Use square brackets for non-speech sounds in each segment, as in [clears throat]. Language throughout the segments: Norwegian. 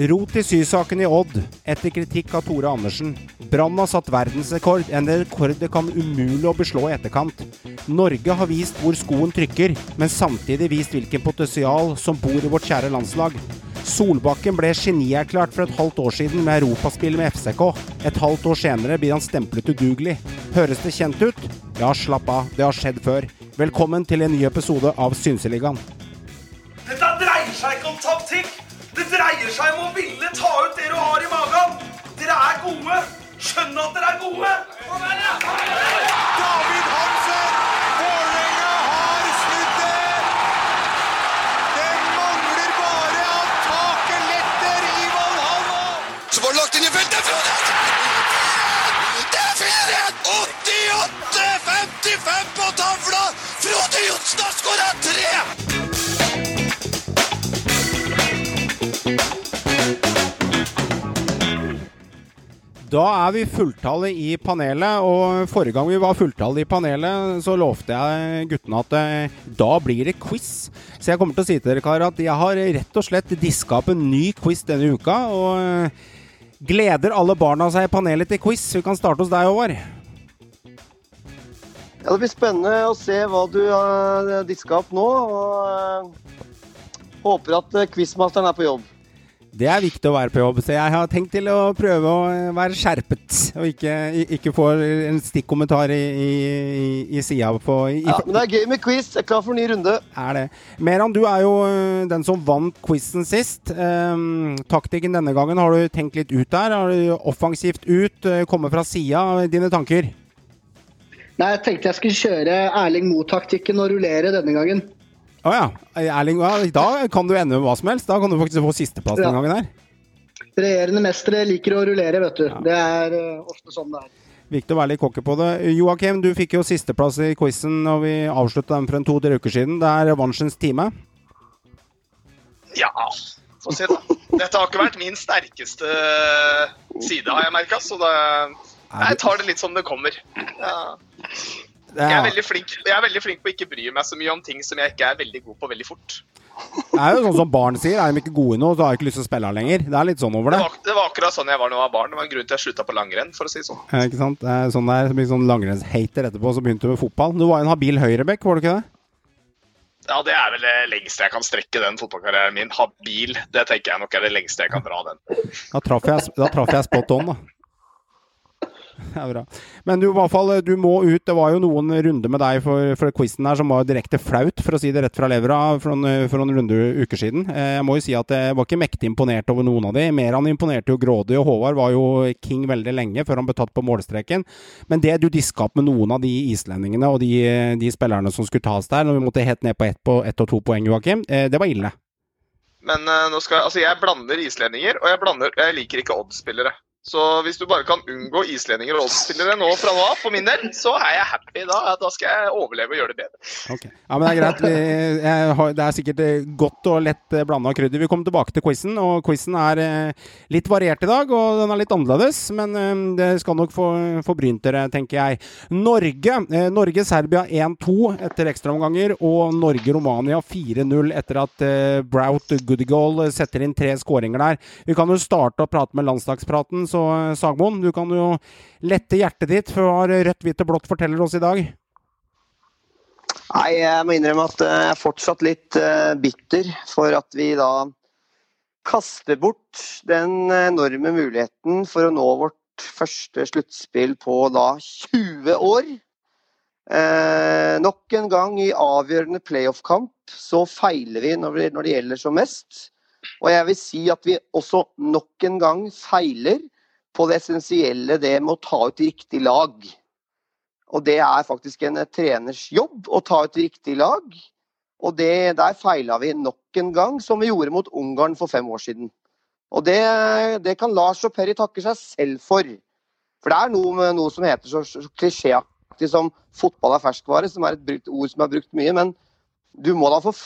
Rot i sysaken i Odd etter kritikk av Tore Andersen. Brann har satt verdensrekord, en rekord det kan umulig å beslå i etterkant. Norge har vist hvor skoen trykker, men samtidig vist hvilken potensial som bor i vårt kjære landslag. Solbakken ble genierklært for et halvt år siden med europaspill med FCK. Et halvt år senere blir han stemplet udugelig. Høres det kjent ut? Ja, slapp av, det har skjedd før. Velkommen til en ny episode av Synseligaen. Dette dreier seg ikke om taktikk. Det dreier seg om å ville ta ut det du har i magen. Dere er gode. Skjønn at dere er gode. David Hansen! Vålerenga har snudd det! Det mangler bare at taket letter i Valhalla! Så var det lagt inn i feltet! Det er frihet! 88-55 på tavla! Frode Johnsen har skåra tre! Da er vi fulltallet i panelet, og forrige gang vi var fulltallet i panelet, så lovte jeg guttene at eh, da blir det quiz. Så jeg kommer til å si til dere karer at jeg har rett og slett diska opp en ny quiz denne uka. Og eh, gleder alle barna seg i panelet til quiz. Vi kan starte hos deg, Håvard. Ja, Det blir spennende å se hva du har diska opp nå. og eh, Håper at quizmasteren er på jobb. Det er viktig å være på jobb, så jeg har tenkt til å prøve å eh, være skjerpet. Og ikke, ikke få en stikkommentar i, i, i sida på i, Ja, men det er gøy med quiz. Jeg er klar for en ny runde. er det. Meran, du er jo øh, den som vant quizen sist. Um, taktikken denne gangen, har du tenkt litt ut der? Har du offensivt ut, øh, komme fra sida? Dine tanker? Nei, jeg tenkte jeg skulle kjøre Erling Moe-taktikken og rullere denne gangen. Å ja. Erling, da kan du ende med hva som helst. Da kan du faktisk få sisteplass Ja. denne gangen her. Regjerende mestere liker å rullere, vet du. Det er eh, ofte sånn det er. Viktig å være litt cocky på det. Joakim, du fikk jo sisteplass i quizen når vi avslutta den for en to-tre uker siden. Det er revansjens time. Ja, få se, da. Dette har ikke vært min sterkeste side, har jeg merka, så det Jeg tar det litt som det kommer. Ja. Jeg er veldig flink Jeg er veldig flink på å ikke bry meg så mye om ting som jeg ikke er veldig god på veldig fort. det er jo sånn som barn sier. Er de ikke gode nå, så har jeg ikke lyst til å spille her lenger. Det er litt sånn over Det det. var, det var akkurat sånn jeg var da jeg var barn. Det var en grunn til jeg slutta på langrenn, for å si sånn. Ja, ikke sant? Det er sånn der, så sånn langrennshater etterpå, så begynte du med fotball. Du var en habil høyrebekk, var du ikke det? Ja, det er vel det lengste jeg kan strekke den fotballkarrieren min. Habil. Det tenker jeg nok er det lengste jeg kan dra den. Da traff jeg, da traff jeg spot on, da. [laughs] Er bra. Men du, i hvert fall, du må ut. Det var jo noen runder med deg for, for quizen her som var direkte flaut, for å si det rett fra levra, for noen, for noen runde uker siden. Eh, Jeg må jo si at jeg var ikke mektig imponert over noen av de. Meran imponerte jo grådig, og Håvard var jo king veldig lenge før han ble tatt på målstreken. Men det du diska opp med noen av de islendingene og de, de spillerne som skulle tas der, når vi måtte helt ned på ett på og to poeng, Joakim, eh, det var ille. Men uh, nå skal, altså jeg blander islendinger, og jeg, blander, jeg liker ikke Odd-spillere. Så hvis du bare kan unngå islendinger og Odd-spillere nå fra nå av, for min del, så er jeg happy. Da, da skal jeg overleve og gjøre det bedre. Okay. Ja, men det er greit. Vi, har, det er sikkert eh, godt og lett blanda krydder. Vi kommer tilbake til quizen, og quizen er eh, litt variert i dag, og den er litt annerledes. Men eh, det skal nok få, få dere, tenker jeg. Norge. Eh, Norge-Serbia 1-2 etter ekstraomganger, og Norge-Romania 4-0 etter at eh, Brout Goodigoal setter inn tre skåringer der. Vi kan jo starte å prate med landslagspraten, så eh, Sagmoen, du kan jo lette hjertet ditt for hva rødt, hvitt og blått forteller oss i dag. Nei, jeg må innrømme at eh, jeg er fortsatt litt eh, bitter for at vi da kaster bort den enorme muligheten for å nå vårt første sluttspill på da 20 år. Eh, nok en gang i avgjørende playoff-kamp så feiler vi når, det gjelder som mest. Og jeg vil si at vi også nok en gang feiler på det essensielle, det med å ta ut riktig lag. Og det er faktisk en eh, treners jobb å ta ut riktig lag. Og det, der feila vi nok en gang, som vi gjorde mot Ungarn for fem år siden. Og det, det kan Lars og Perry takke seg selv for. For det er noe, noe som heter så, så klisjéaktig som 'fotball er ferskvare', som er et brukt, ord som er brukt mye. Men du må da for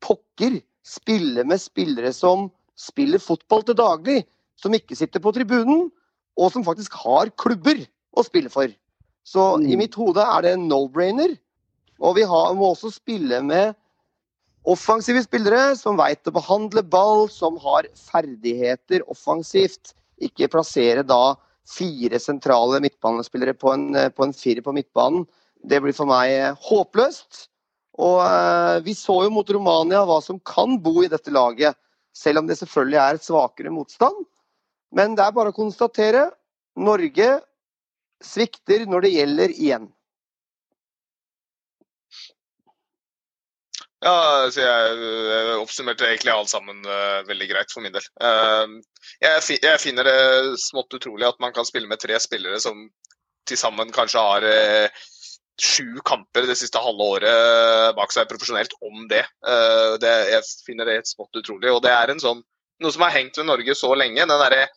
pokker spille med spillere som spiller fotball til daglig. Som ikke sitter på tribunen, og som faktisk har klubber å spille for. Så i mitt hode er det en no-brainer. Og vi har, må også spille med offensive spillere som veit å behandle ball, som har ferdigheter offensivt. Ikke plassere da fire sentrale midtbanespillere på en, på en firer på midtbanen. Det blir for meg eh, håpløst. Og eh, vi så jo mot Romania hva som kan bo i dette laget, selv om det selvfølgelig er et svakere motstand. Men det er bare å konstatere. Norge svikter når det gjelder igjen. Ja, så jeg oppsummerte egentlig alt sammen eh, veldig greit for min del. Eh, jeg, fi- jeg finner det smått utrolig at man kan spille med tre spillere som til sammen kanskje har eh, sju kamper det siste halve året bak seg profesjonelt, om det jeg finner det smått utrolig. Og det er en sånn, noe som har hengt ved Norge så lenge. den der,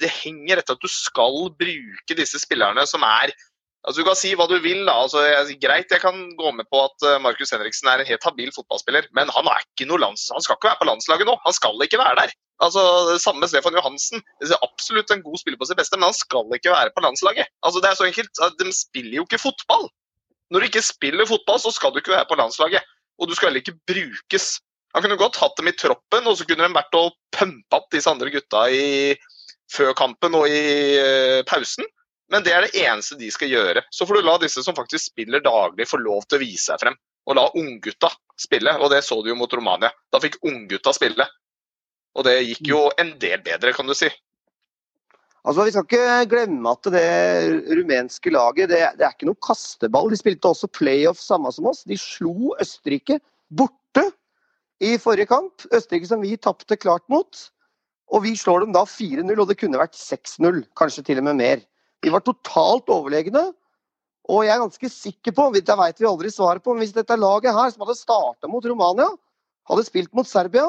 det, henger etter at du skal bruke disse spillerne som er Altså Du kan si hva du vil. da, altså jeg, Greit, jeg kan gå med på at eh, Markus Henriksen er en helt habil fotballspiller, men han er ikke noe lands, han skal ikke være på landslaget nå. Han skal ikke være der. Altså, Samme Stefan Johansen. Det er absolutt en god spiller på sitt beste, men han skal ikke være på landslaget. Altså Det er så enkelt. De spiller jo ikke fotball. Når du ikke spiller fotball, så skal du ikke være på landslaget. Og du skal heller ikke brukes. Han kunne godt hatt dem i troppen, og så kunne de vært og pumpa opp disse andre gutta i før kampen og i uh, pausen. Men det er det eneste de skal gjøre. Så får du la disse som faktisk spiller daglig, få lov til å vise seg frem. Og la unggutta spille. Og det så du jo mot Romania. Da fikk unggutta spille. Og det gikk jo en del bedre, kan du si. Altså, Vi skal ikke glemme at det rumenske laget det, det er ikke noe kasteball. De spilte også playoff samme som oss. De slo Østerrike borte i forrige kamp. Østerrike som vi tapte klart mot. Og vi slår dem da 4-0, og det kunne vært 6-0, kanskje til og med mer. Vi var totalt overlegne. Og jeg er ganske sikker på, det vet vi aldri svaret på, men hvis dette laget her, som hadde starta mot Romania, hadde spilt mot Serbia,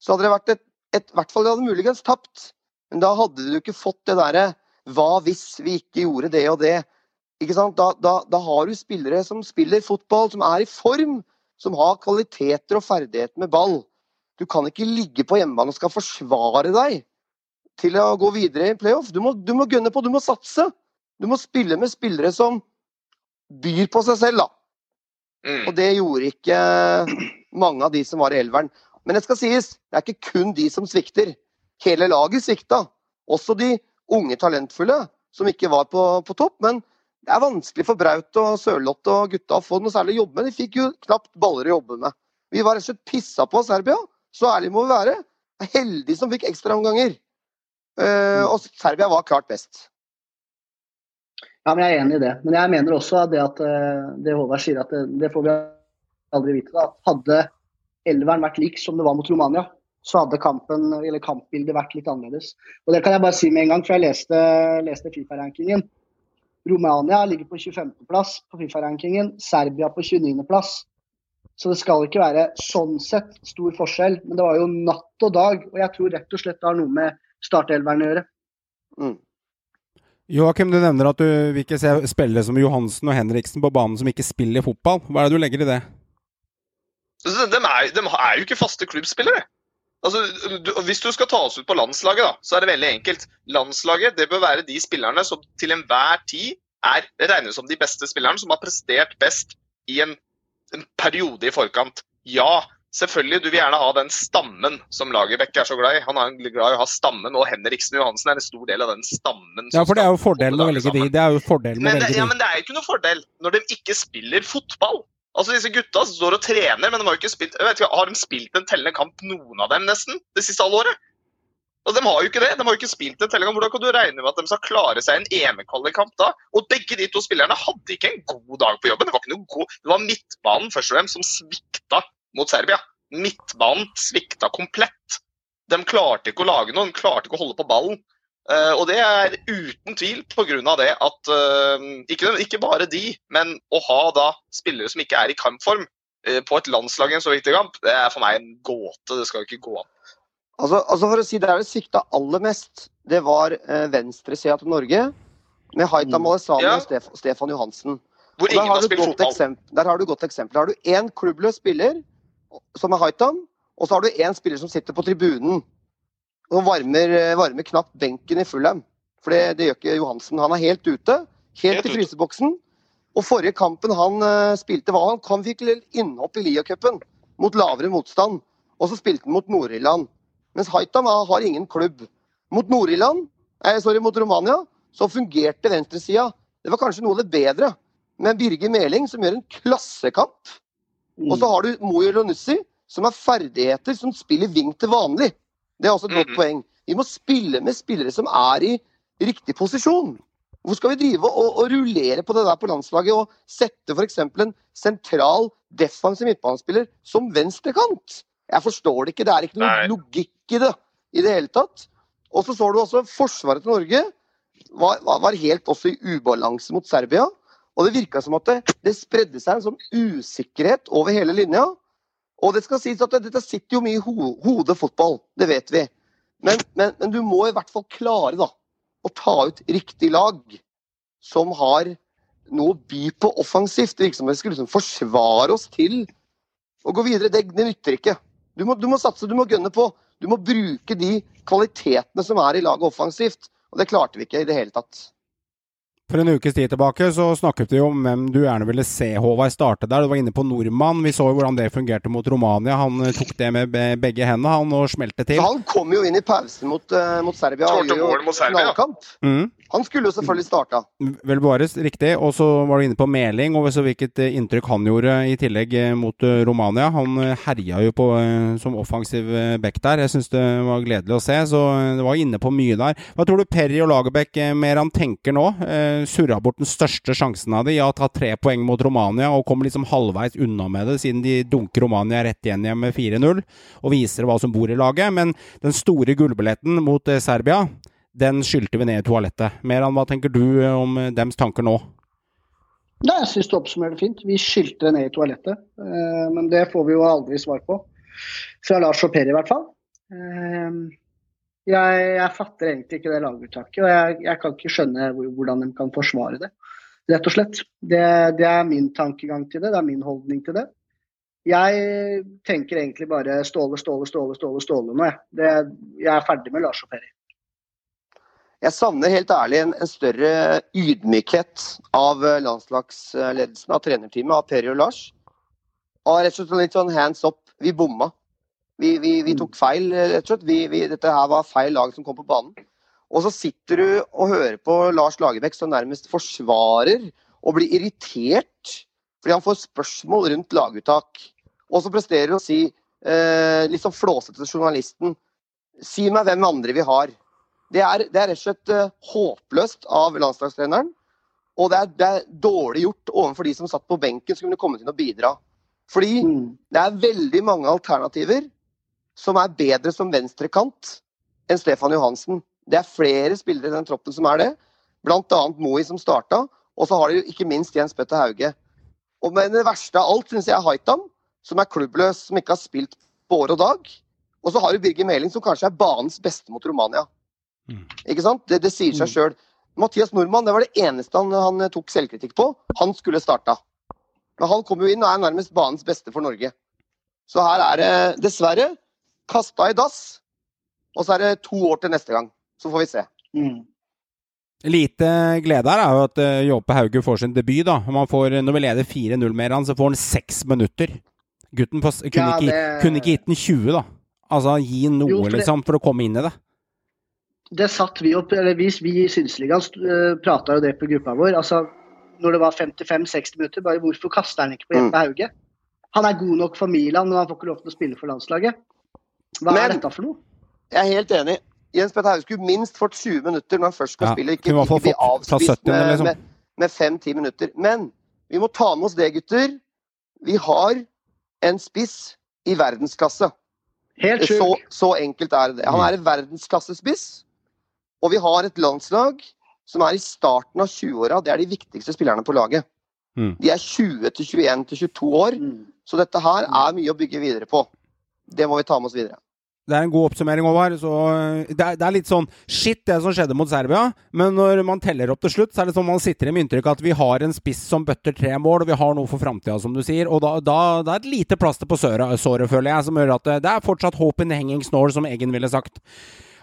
så hadde det vært et, et hvert fall de hadde muligens tapt. Men da hadde du ikke fått det derre hva hvis vi ikke gjorde det og det. Ikke sant? Da, da, da har du spillere som spiller fotball, som er i form, som har kvaliteter og ferdigheter med ball. Du kan ikke ligge på hjemmebane og skal forsvare deg til å gå videre i playoff. Du må, du må gunne på, du må satse. Du må spille med spillere som byr på seg selv, da. Mm. Og det gjorde ikke mange av de som var i elveren. Men det skal sies, det er ikke kun de som svikter. Hele laget svikta. Også de unge talentfulle som ikke var på, på topp. Men det er vanskelig for Braut og Sørloth og gutta å få noe særlig å jobbe med. De fikk jo knapt baller å jobbe med. Vi var rett og slett pissa på Serbia. Så ærlig må vi være. Heldige som fikk ekstraomganger. Uh, og Serbia var klart best. Ja, men Jeg er enig i det. Men jeg mener også at det at eh, det Håvard sier, at det, det får vi aldri vite. da, Hadde elveren vært lik som det var mot Romania, så hadde kampen, eller kampbildet vært litt annerledes. Og Det kan jeg bare si med en gang, for jeg leste, leste Fifa-rankingen. Romania ligger på 25.-plass på Fifa-rankingen, Serbia på 29.-plass. Så det skal ikke være sånn sett stor forskjell, men det var jo natt og dag. Og jeg tror rett og slett det har noe med startelveren å gjøre. Mm. Joakim, du nevner at du vil ikke se spillere som Johansen og Henriksen på banen som ikke spiller fotball. Hva er det du legger i det? De, er, de er jo ikke faste klubbspillere. Altså, du, hvis du skal ta oss ut på landslaget, da, så er det veldig enkelt. Landslaget det bør være de spillerne som til enhver tid er regnes som de beste spillerne, som har prestert best i en, en periode i forkant. Ja, selvfølgelig, du vil gjerne ha den stammen som Lagerbäck er så glad i. Han er glad i å ha stammen, og Henriksen Johansen er en stor del av den stammen. Ja, for det er jo fordelen med å velge de. Det er jo fordelen med å velge ja, de. men det er jo ikke noe fordel når de ikke spiller fotball. Altså Disse gutta står og trener, men de har jo ikke spilt jeg ikke, Har de spilt en tellende kamp, noen av dem, nesten, det siste halvåret? Og De har jo ikke det. De har jo ikke spilt en tellende kamp. Hvordan kan du regne med at de skal klare seg i en EM-kvalikkamp da? Og begge de to spillerne hadde ikke en god dag på jobben. Det var ikke noe god, det var midtbanen først og fremst som svikta mot Serbia. Midtbanen svikta komplett. De klarte ikke å lage noe, de klarte ikke å holde på ballen. Eh, og det er uten tvil pga. det at eh, ikke, ikke bare de, men å ha da spillere som ikke er i kampform eh, på et landslag i en så viktig kamp, det er for meg en gåte. Det skal jo ikke gå an. Altså, altså for å si Det er det svikta aller mest, det var eh, venstresida til Norge. Med Haitam Alesami Ja. og Stef Stefan Johansen. Hvor Og ingen har spilt fotball. eksempel, der har du et godt eksempel. Der har du én klubbløs spiller, som er Haitam, og så har du én spiller som sitter på tribunen og varmer, eh, varmer knapt benken i Fulham. For det, det gjør ikke Johansen. Han er helt ute. Helt, Helt i fryseboksen. Og forrige kampen han uh, spilte, var han, kom virkelig innhopp i Lia-cupen. mot lavere motstand. Og så spilte han mot Nord-Irland. Mens Haitam har ingen klubb. Mot Nord-Irland, eh, sorry, mot Romania, så fungerte venstresida. Det var kanskje noe av det bedre. Med Birger Meling, som gjør en klassekamp. Og så har du Mo Elonussi, som har ferdigheter som spiller wing til vanlig. Det er også et godt mm. poeng. Vi må spille med spillere som er i riktig posisjon. Hvor skal vi drive og, og rullere på det der på landslaget og sette f.eks. en sentral defensiv midtbanespiller som venstrekant? Jeg forstår det ikke. Det er ikke Nei. logikk i det i det hele tatt. Og så så du også forsvaret til Norge var, var, var helt også i ubalanse mot Serbia. Og det virka som at det, det spredde seg en sånn usikkerhet over hele linja. Og det skal sies at dette sitter jo mye i ho hodet fotball, det vet vi. Men, men, men du må i hvert fall klare da, å ta ut riktig lag som har noe å by på offensivt. Vi skal liksom forsvare oss til å gå videre. Det, det nytter ikke. Du må, du må satse, du må gønne på. Du må bruke de kvalitetene som er i laget offensivt. Og det klarte vi ikke i det hele tatt. For en ukes tid tilbake så snakket vi om hvem du gjerne ville se Håvard starte der. Du var inne på nordmann. Vi så jo hvordan det fungerte mot Romania. Han eh, tok det med begge hendene, han, og smelte til. Så han kom jo inn i pausen mot, uh, mot Serbia Skårte mål mot Serbia. Mm. Han skulle jo selvfølgelig starta. Vel bevares, riktig. Og så var du inne på Meling, og så hvilket eh, inntrykk han gjorde i tillegg eh, mot eh, Romania. Han herja jo på, som offensiv back der. Jeg syns det var gledelig å se, så det var inne på mye der. Hva tror du Perry og Lagerbäck mer han tenker nå? Surra bort den største sjansen av de, ja, ta tre poeng mot Romania, og kommer liksom halvveis unna med det, siden de dunker Romania rett igjen hjem med 4-0, og viser hva som bor i laget. Men den store gullbilletten mot Serbia, den skylte vi ned i toalettet. Meran, hva tenker du eh, om eh, dems tanker nå? Nei, jeg syns du oppsummerer det fint. Vi skylte det ned i toalettet. Eh, men det får vi jo aldri svar på. Fra Lars og Per i hvert fall. Jeg, jeg fatter egentlig ikke det laguttaket, og jeg, jeg kan ikke skjønne hvordan de kan forsvare det. Rett og slett. Det, det er min tankegang til det, det er min holdning til det. Jeg tenker egentlig bare Ståle, Ståle, Ståle, Ståle, Ståle nå, jeg. Det, jeg er ferdig med Lars og Peri. Jeg savner helt ærlig en, en større ydmykhet av eh, landslagsledelsen, av trenerteamet, av Peri og Lars. Og rett og slett litt sånn hands up. Vi bomma. Vi, vi, vi tok feil, eh, rett og slett. Vi, dette her var feil lag som kom på banen. Og så sitter du og hører på Lars Lagerbäck som nærmest forsvarer og blir irritert fordi han får spørsmål rundt laguttak. Og så presterer du å si, eh, litt sånn flåsete til journalisten, si meg hvem andre vi har. Det er, det er rett og slett eh, håpløst av landslagstreneren. Og det er, det er dårlig gjort overfor de som satt på benken som kunne kommet inn og bidra. Fordi Mm. det er veldig mange alternativer som er bedre som venstrekant enn Stefan Johansen. Det er flere spillere i den troppen som er det. Bl.a. Moi som starta. Og så har de ikke minst Jens Petter Hauge. Og Men det verste av alt syns jeg er Haitam, som er klubbløs, som ikke har spilt på år og dag. Og så har du Birger Meling, som kanskje er banens beste mot Romania. Ikke sant? Det, det sier seg Mm. sjøl. Mathias Nordmann, det var det eneste han, han tok selvkritikk på. Han skulle starta. Men han kom jo inn og er nærmest banens beste for Norge. Så her er det dessverre kasta i dass. Og så er det to år til neste gang. Så får vi se. Mm. Lite glede her er jo at uh, Jåpe Hauge får sin debut. da. Man får, når vi leder 4-0 med han, så får han seks minutter. Gutten på, kunne, Ja, ikke, kunne ikke gitt den 20, da. Altså, gi noe, Jo, for det- liksom, for å komme inn i det. Det satt vi opp, eller vi, vi i Synsligaen uh, prata jo det på gruppa vår. altså Når det var 55-60 minutter, bare hvorfor kaster han ikke på Jeppe Hauge? Han er god nok for Milan, men han får ikke lov til å spille for landslaget. Hva Men- er dette for noe? Jeg er helt enig. Jens Petter Hauge skulle minst fått 20 minutter når han først skal Ja, spille. Ikke, ikke bli avspist 70, med, liksom. med, med 5-10 minutter. Men vi må ta med oss det, gutter. Vi har en spiss i verdensklasse. Helt Så, så enkelt er det. Han er en verdensklassespiss. Og vi har et landslag som er i starten av 20-åra. Det er de viktigste spillerne på laget. Mm. De er 20 til 21 til 22 år. Mm. Så dette her er mye å bygge videre på. Det må vi ta med oss videre. Det er en god oppsummering, Håvard. Så uh, det, er, det er litt sånn shit, det som skjedde mot Serbia. Men når man teller opp til slutt, så er det sånn man sitter i med inntrykk av at vi har en spiss som bøtter tre mål, og vi har noe for framtida, som du sier. Og da, da det er et lite plaster på såret, føler jeg, som gjør at det, det er fortsatt hope in the hanging snore, som Eggen ville sagt.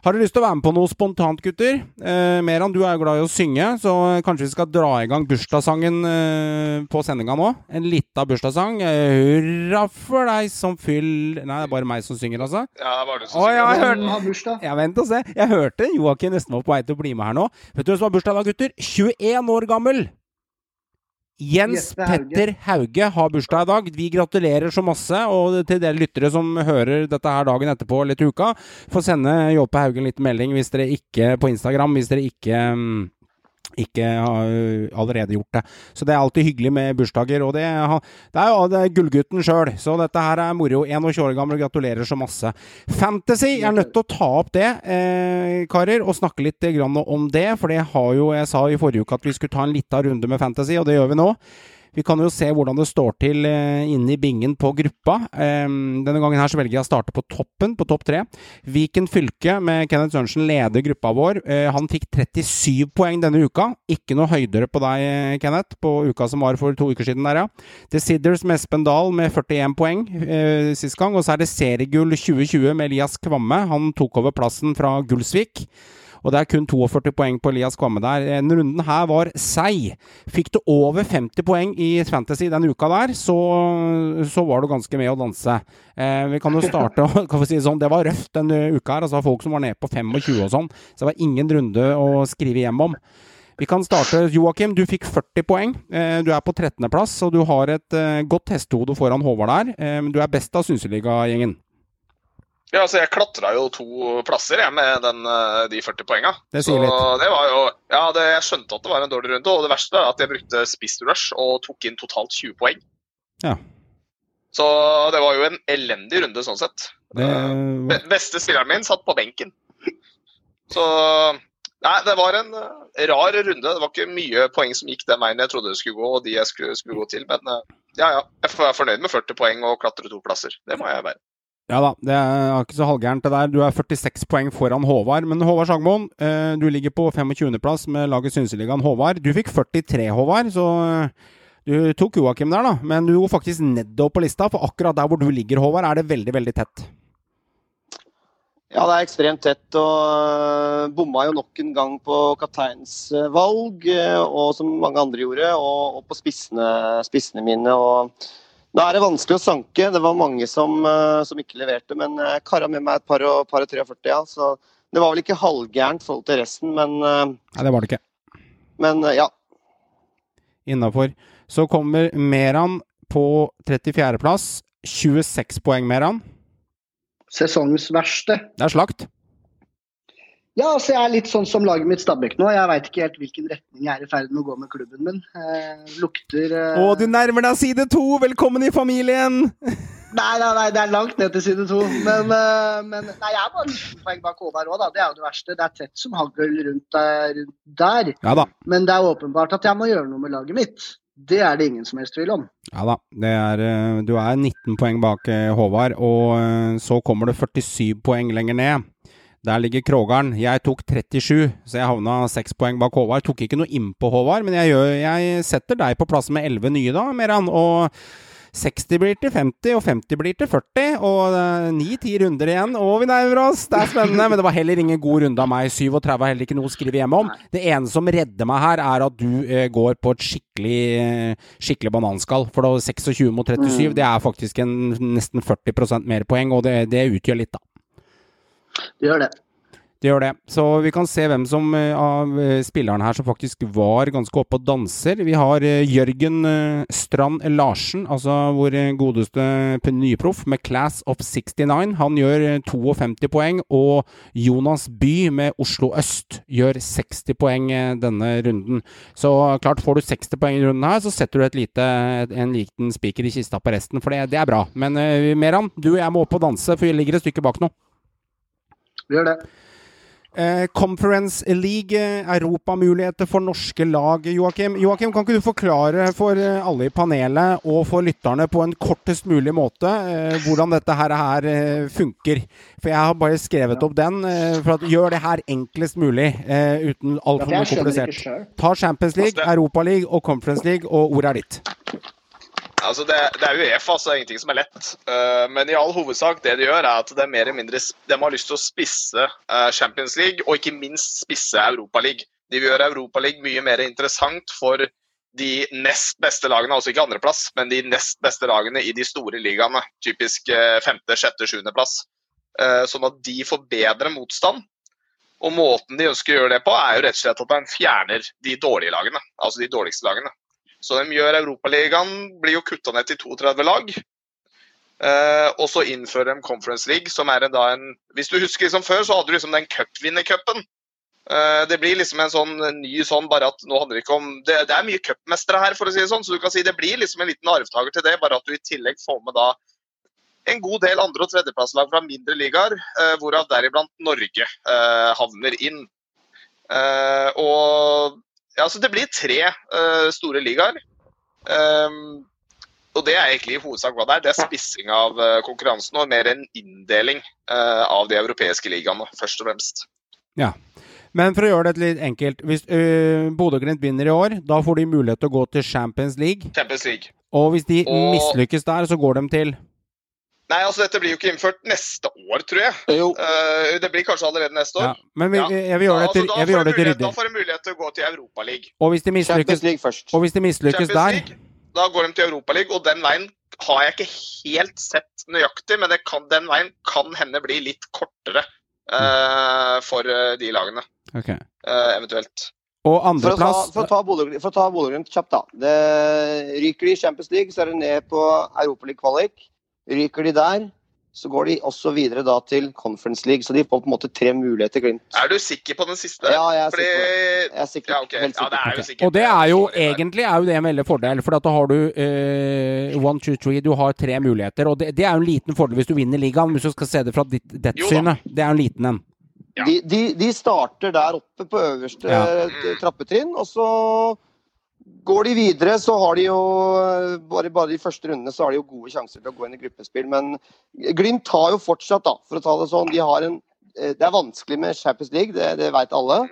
Har dere lyst til å være med på noe spontant, gutter? Eh, Meran, du er jo glad i å synge, så kanskje vi skal dra i gang bursdagssangen eh, på sendinga nå? En lita bursdagssang. Eh, hurra for deg som fyll... Nei, det er bare meg som synger, altså. Ja, det var du som Å, ja, jeg synger. hørte har bursdag? Vent og se. Jeg hørte Joakim nesten var på vei til å bli med her nå. Vet du hvem som har bursdag da, gutter? 21 år gammel! Jens Petter Hauge har bursdag i dag. Vi gratulerer så masse. Og til dere lyttere som hører dette her dagen etterpå eller til uka, får sende Jåpe Hauge en liten melding hvis dere ikke på Instagram hvis dere ikke mm, ikke har allerede gjort det. Så det er alltid hyggelig med bursdager. Og det, det er jo det er gullgutten sjøl, så dette her er moro. 21 år gammel, gratulerer så masse. Fantasy, jeg er nødt til å ta opp det, eh, karer, og snakke litt om det. For det har jo Jeg sa i forrige uke at vi skulle ta en lita runde med Fantasy, og det gjør vi nå. Vi kan jo se hvordan det står til eh, inne i bingen på gruppa. Denne gangen her så velger jeg å starte på toppen, på topp tre. Viken fylke med Kenneth Sørensen leder gruppa vår. Eh, han fikk 37 poeng denne uka. Ikke noe høydere på deg, eh, Kenneth, på uka som var for to uker siden der, ja. The Sidders med Espen Dahl med 41 poeng eh, sist gang. Og så er det seriegull 2020 med Elias Kvamme. Han tok over plassen fra Gulsvik. Og det er kun 42 poeng på Elias Kvamme der. Den runden her var seig. Fikk du over 50 poeng i Fantasy den uka der, så, så var du ganske med å danse. Eh, vi kan jo starte [laughs] kan vi si sånn, Det var røft den eh, uka her. altså Folk som var nede på 25 og sånn. Så det var ingen runde å skrive hjem om. Vi kan starte. Joakim, du fikk 40 poeng. Eh, du er på 13.-plass, og du har et eh, godt hestehode foran Håvard der. Eh, du er best av Synseliga-gjengen. Ja, altså Jeg klatra jo to plasser jeg, med den, eh, de 40 poenga. Det sier litt. det var jo Ja, det, jeg skjønte at det var en dårlig runde, og det verste er at jeg brukte spiss rush og tok inn totalt 20 poeng. Ja. Så det var jo en elendig runde sånn sett. Det, Eh, Be- Beste spilleren min satt på benken. [laughs] Så Nei, det var en eh, rar runde. Det var ikke mye poeng som gikk den veien jeg trodde det skulle gå, og de jeg skulle, skulle gå til. Men ja, ja. Jeg er fornøyd med 40 poeng og klatre to plasser. Det må jeg være. Ja da, det er ikke så halvgærent det der. Du er 46 poeng foran Håvard. Men Håvard Sagmoen, eh, du ligger på 25.-plass med laget Synseligaen Håvard. Du fikk 43, Håvard, så eh, du tok Joakim der, da. Men du går faktisk nedover på lista, for akkurat der hvor du ligger, Håvard, er det veldig, veldig tett. Ja, det er ekstremt tett, og øh, bomma jo nok en gang på kapteinsvalg, valg og som mange andre gjorde, og, og på spissene, spissene mine. og Nå er det vanskelig å sanke. Det var mange som, øh, som ikke leverte, men jeg kara med meg et par og, par og 43, ja. Så det var vel ikke halvgærent forhold til resten, men, øh, Nei, det var det ikke. men øh, ja. Innafor. Så kommer Meran på 34.-plass. 26 poeng, Meran. Sesongens verste. Det er slakt. Ja, altså jeg er litt sånn som laget mitt Stabæk nå. Jeg veit ikke helt hvilken retning jeg er i ferd med å gå med klubben min. Eh, lukter eh... Å, du nærmer deg side to! Velkommen i familien! [laughs] Nei, nei, nei, det er langt ned til side to. Men, eh, men nei, jeg er bare 19 poeng bak Håvard òg, da. Det er jo det verste. Det er tett som hagl rundt, der- rundt der. Ja da. Men det er åpenbart at jeg må gjøre noe med laget mitt. Det er det ingen som helst tvil om. Ja da. Det er, eh, du er 19 poeng bak eh, Håvard, og eh, så kommer det 47 poeng lenger ned. Der ligger Krogeren. Jeg tok 37, så jeg havna 6 poeng bak Håvard. Tok ikke noe innpå Håvard, men jeg, gjør, jeg setter deg på plass med 11 nye, da, Meran. Og 60 blir til 50, og 50 blir til 40. Og eh, 9-10 runder igjen, og vi nærmer oss! Det er spennende, men det var heller ingen god runde av meg. 37 er heller ikke noe å skrive hjemme om. Det ene som redder meg her, er at du uh, går på et skikkelig, uh, skikkelig bananskall. For da 26 mot 37, det er faktisk en, nesten 40% mer poeng, og det, det utgjør litt, da. Det gjør det. Det gjør det. Så vi kan se hvem som eh, av eh, spillerne her som faktisk var ganske oppe og danser. Vi har eh, Jørgen Strand Larsen, altså vår godeste nyproff med Class of 69. Han gjør eh, 52 poeng. Og Jonas By med Oslo Øst gjør 60 poeng denne runden. Så klart, får du 60 poeng i runden her, så setter du et lite, en liten spiker i kista på resten, for det, det er bra. Men Meran, du og jeg må opp og danse, for vi ligger et stykke bak nå. Vi gjør det. Eh, Conference League, europamuligheter for norske lag, Joakim. Joakim, kan ikke du forklare for eh, alle i panelet og for lytterne på en kortest mulig måte eh, hvordan dette her, her eh, funker? For jeg har bare skrevet opp den. Eh, for at Gjør det her enklest mulig, eh, uten Ja, altfor jeg komplisert. Ta Champions League, Altså, Europa League og Conference League, og ordet er ditt. Altså det, det er Uefa, så det er ingenting som er lett. Uh, men i all hovedsak det de gjør, er at det er mer eller mindre de har lyst til å spisse uh, Champions League, og ikke minst spisse Europaligaen. De vil gjøre Europaligaen mye mer interessant for de nest beste lagene, altså ikke andreplass, men de nest beste lagene i de store ligaene. Typisk uh, femte, sjette, sjuendeplass. Sånn at de får bedre motstand. Og måten de ønsker å gjøre det på, er jo rett og slett at de fjerner de dårlige lagene. Altså de dårligste lagene. Så de gjør Europaligaen blir jo kutta ned til 32 lag. Eh, og så innfører de Conference League, som er da en Hvis du husker liksom før, så hadde du liksom den cupvinnercupen. Eh, det blir liksom en sånn ny sånn, bare at nå handler det ikke om Det, det er mye cupmestere her, for å si det sånn, så du kan si det blir liksom en liten arvtaker til det, bare at du i tillegg får med da en god del andre- og tredjeplasslag fra mindre ligaer, eh, hvorav deriblant Norge eh, havner inn. Eh, og ja, så Det blir tre uh, store ligaer. Um, og Det er egentlig i hovedsak hva det er. Det er spissing av uh, konkurransen og mer en inndeling uh, av de europeiske ligaene, først og fremst. Ja. Men for å gjøre det litt enkelt Hvis uh, Bodø-Glimt vinner i år, da får de mulighet til å gå til Champions League. Champions League. Og hvis de og... mislykkes der, så går de til Nei, altså dette blir jo ikke innført neste år, tror jeg. Jo. Uh, det blir kanskje allerede neste år. Ja, men vi, jeg vil gjøre det til, altså, jeg vil gjøre det til ryddig. Da får de mulighet til å gå til Europaligaen. Og hvis de mislykkes, og hvis de mislykkes der Da går de til Europaligaen, og den veien har jeg ikke helt sett nøyaktig, men kan, den veien kan hende bli litt kortere uh, for uh, de lagene. Okay. eventuelt. Og andreplass For å ta, for ta Bodø-Glimt kjapt, da. Det ryker de i Champions League, så er det ned på Europaliga-kvalik. Ryker de der, så går de også videre da til Conference League. Så de får på en måte tre muligheter, Glimt. Er du sikker på den siste? Ja, jeg er Fordi... sikker. Jeg er sikker. Ja, okay. Sikker. Ja, det er jo okay. sikkert. Og det er jo egentlig er jo det en veldig fordel, for da har du eh, one, two, three, du har tre muligheter. Og det, det, er jo en liten fordel hvis du vinner ligaen, hvis du skal se det fra ditt, ditt syne. Det er jo en liten en. Ja. De, de, de, starter der oppe på øverste Ja. trappetrinn, og så går de videre, så har de jo bare, bare de første rundene så har de jo gode sjanser til å gå inn i gruppespill. Men Glimt har jo fortsatt, da, for å ta det sånn, de en eh, Det er vanskelig med Champions League, det, det vet alle.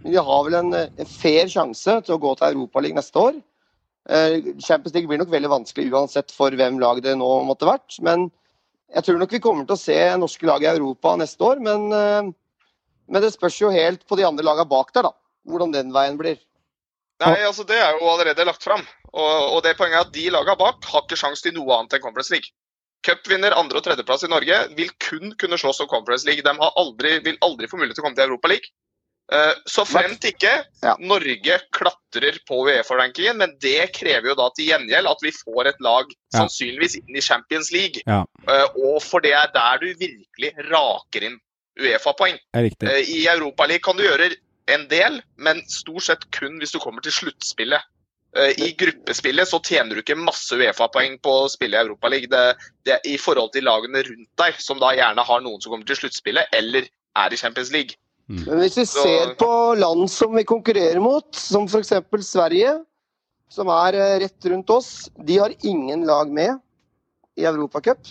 Men de har vel en, en fair sjanse til å gå til Europaligaen neste år. Eh, Champions League blir nok veldig vanskelig uansett for hvem lag det nå måtte vært. Men jeg tror nok vi kommer til å se norske lag i Europa neste år. Men, eh, men det spørs jo helt på de andre lagene bak der, da. Hvordan den veien blir. Nei, altså Det er jo allerede lagt fram. Og, og det poenget er at de lagene bak har ikke sjanse til noe annet enn Conference League. Cupvinner andre- og tredjeplass i Norge vil kun kunne slåss om Conference League. De aldri, vil aldri få mulighet til å komme til Europa League. så fremt ikke Ja. Norge klatrer på Uefa-rankingen, men det krever jo da til gjengjeld at vi får et lag Ja. sannsynligvis inn i Champions League. Ja. Uh, og for det er der du virkelig raker inn Uefa-poeng. I Europa League kan du gjøre en del, men stort sett kun hvis du kommer til sluttspillet. Eh, I gruppespillet så tjener du ikke masse Uefa-poeng på å spille i Europaligaen. Det, det er i forhold til lagene rundt deg, som da gjerne har noen som kommer til sluttspillet, eller er i Champions League. Men hvis vi Så- ser på land som vi konkurrerer mot, som f.eks. Sverige, som er eh, rett rundt oss, de har ingen lag med i Europacup.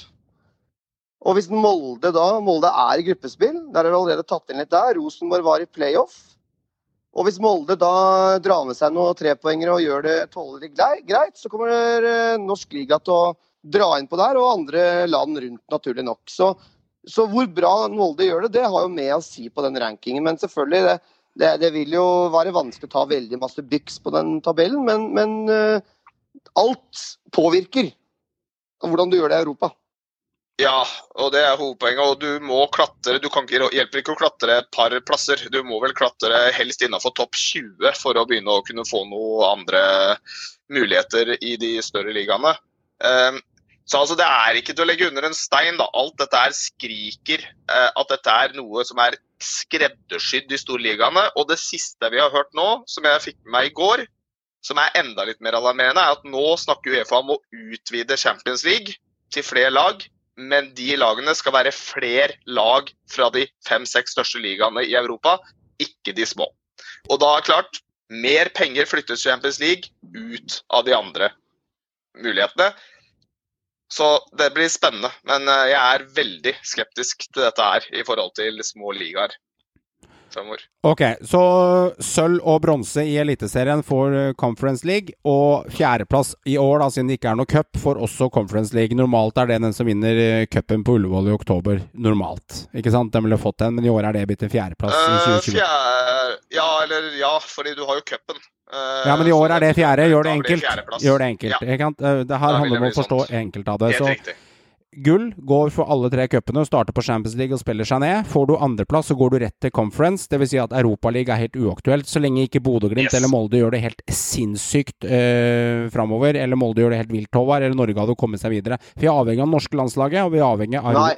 Og hvis Molde da Molde er i gruppespill, der er det allerede tatt inn litt der. Rosenborg var i playoff. Og hvis Molde da drar med seg noen trepoengere og gjør det tålelig grei- greit, så kommer eh, norsk liga til å dra inn på der, og andre land rundt, naturlig nok. Så, så hvor bra Molde gjør det, det har jo med å si på den rankingen. Men selvfølgelig, det, det, det vil jo være vanskelig å ta veldig masse byks på den tabellen, men, men eh, alt påvirker hvordan du gjør det i Europa. Ja, og det er hovedpoenget. Og du må klatre. Du kan ikke, hjelper ikke å klatre et par plasser. Du må vel klatre helst innenfor topp 20 for å begynne å kunne få noen andre muligheter i de større ligaene. Um, så altså, Det er ikke til å legge under en stein. da. Alt dette her skriker eh, at dette er noe som er skreddersydd i storligaene. Og det siste vi har hørt nå, som jeg fikk med meg i går, som er enda litt mer alarmerende, er at nå snakker Uefa om å utvide Champions League til flere lag. Men de lagene skal være flere lag fra de fem-seks største ligaene i Europa, ikke de små. Og da er klart, mer penger flyttes Champions League ut av de andre mulighetene. Så det blir spennende. Men eh, jeg er veldig skeptisk til dette her i forhold til små ligaer. Fremover. Ok, så sølv og bronse i Eliteserien får eh, Conference League, og fjerdeplass i år, da, siden det ikke er noe cup, får også Conference League. Normalt er det den som vinner eh, cupen på Ullevål i oktober. Normalt. Ikke sant? Den ville fått den, men i år er det blitt en fjerdeplass i Eh, 2020. fjerde, ja, eller ja, fordi du har jo cupen. Eh, Ja, men i år er det fjerde. Gjør det enkelt. Gjør det enkelt. Ja? Eh, Det her handler om å forstå enkelt av det. helt Så riktig. Gull går for alle tre cupene starter på Champions League og spiller seg ned. Får du andreplass, så går du rett til Conference. Dvs. Si at Europaligaen er helt uaktuelt, så lenge ikke Bodø-Glimt Yes. eller Molde gjør det helt sinnssykt øh, framover, eller Molde gjør det helt vilt, Håvard, eller Norge hadde kommet seg videre. Vi er avhengig av det norske landslaget, og vi er avhengig av Nei,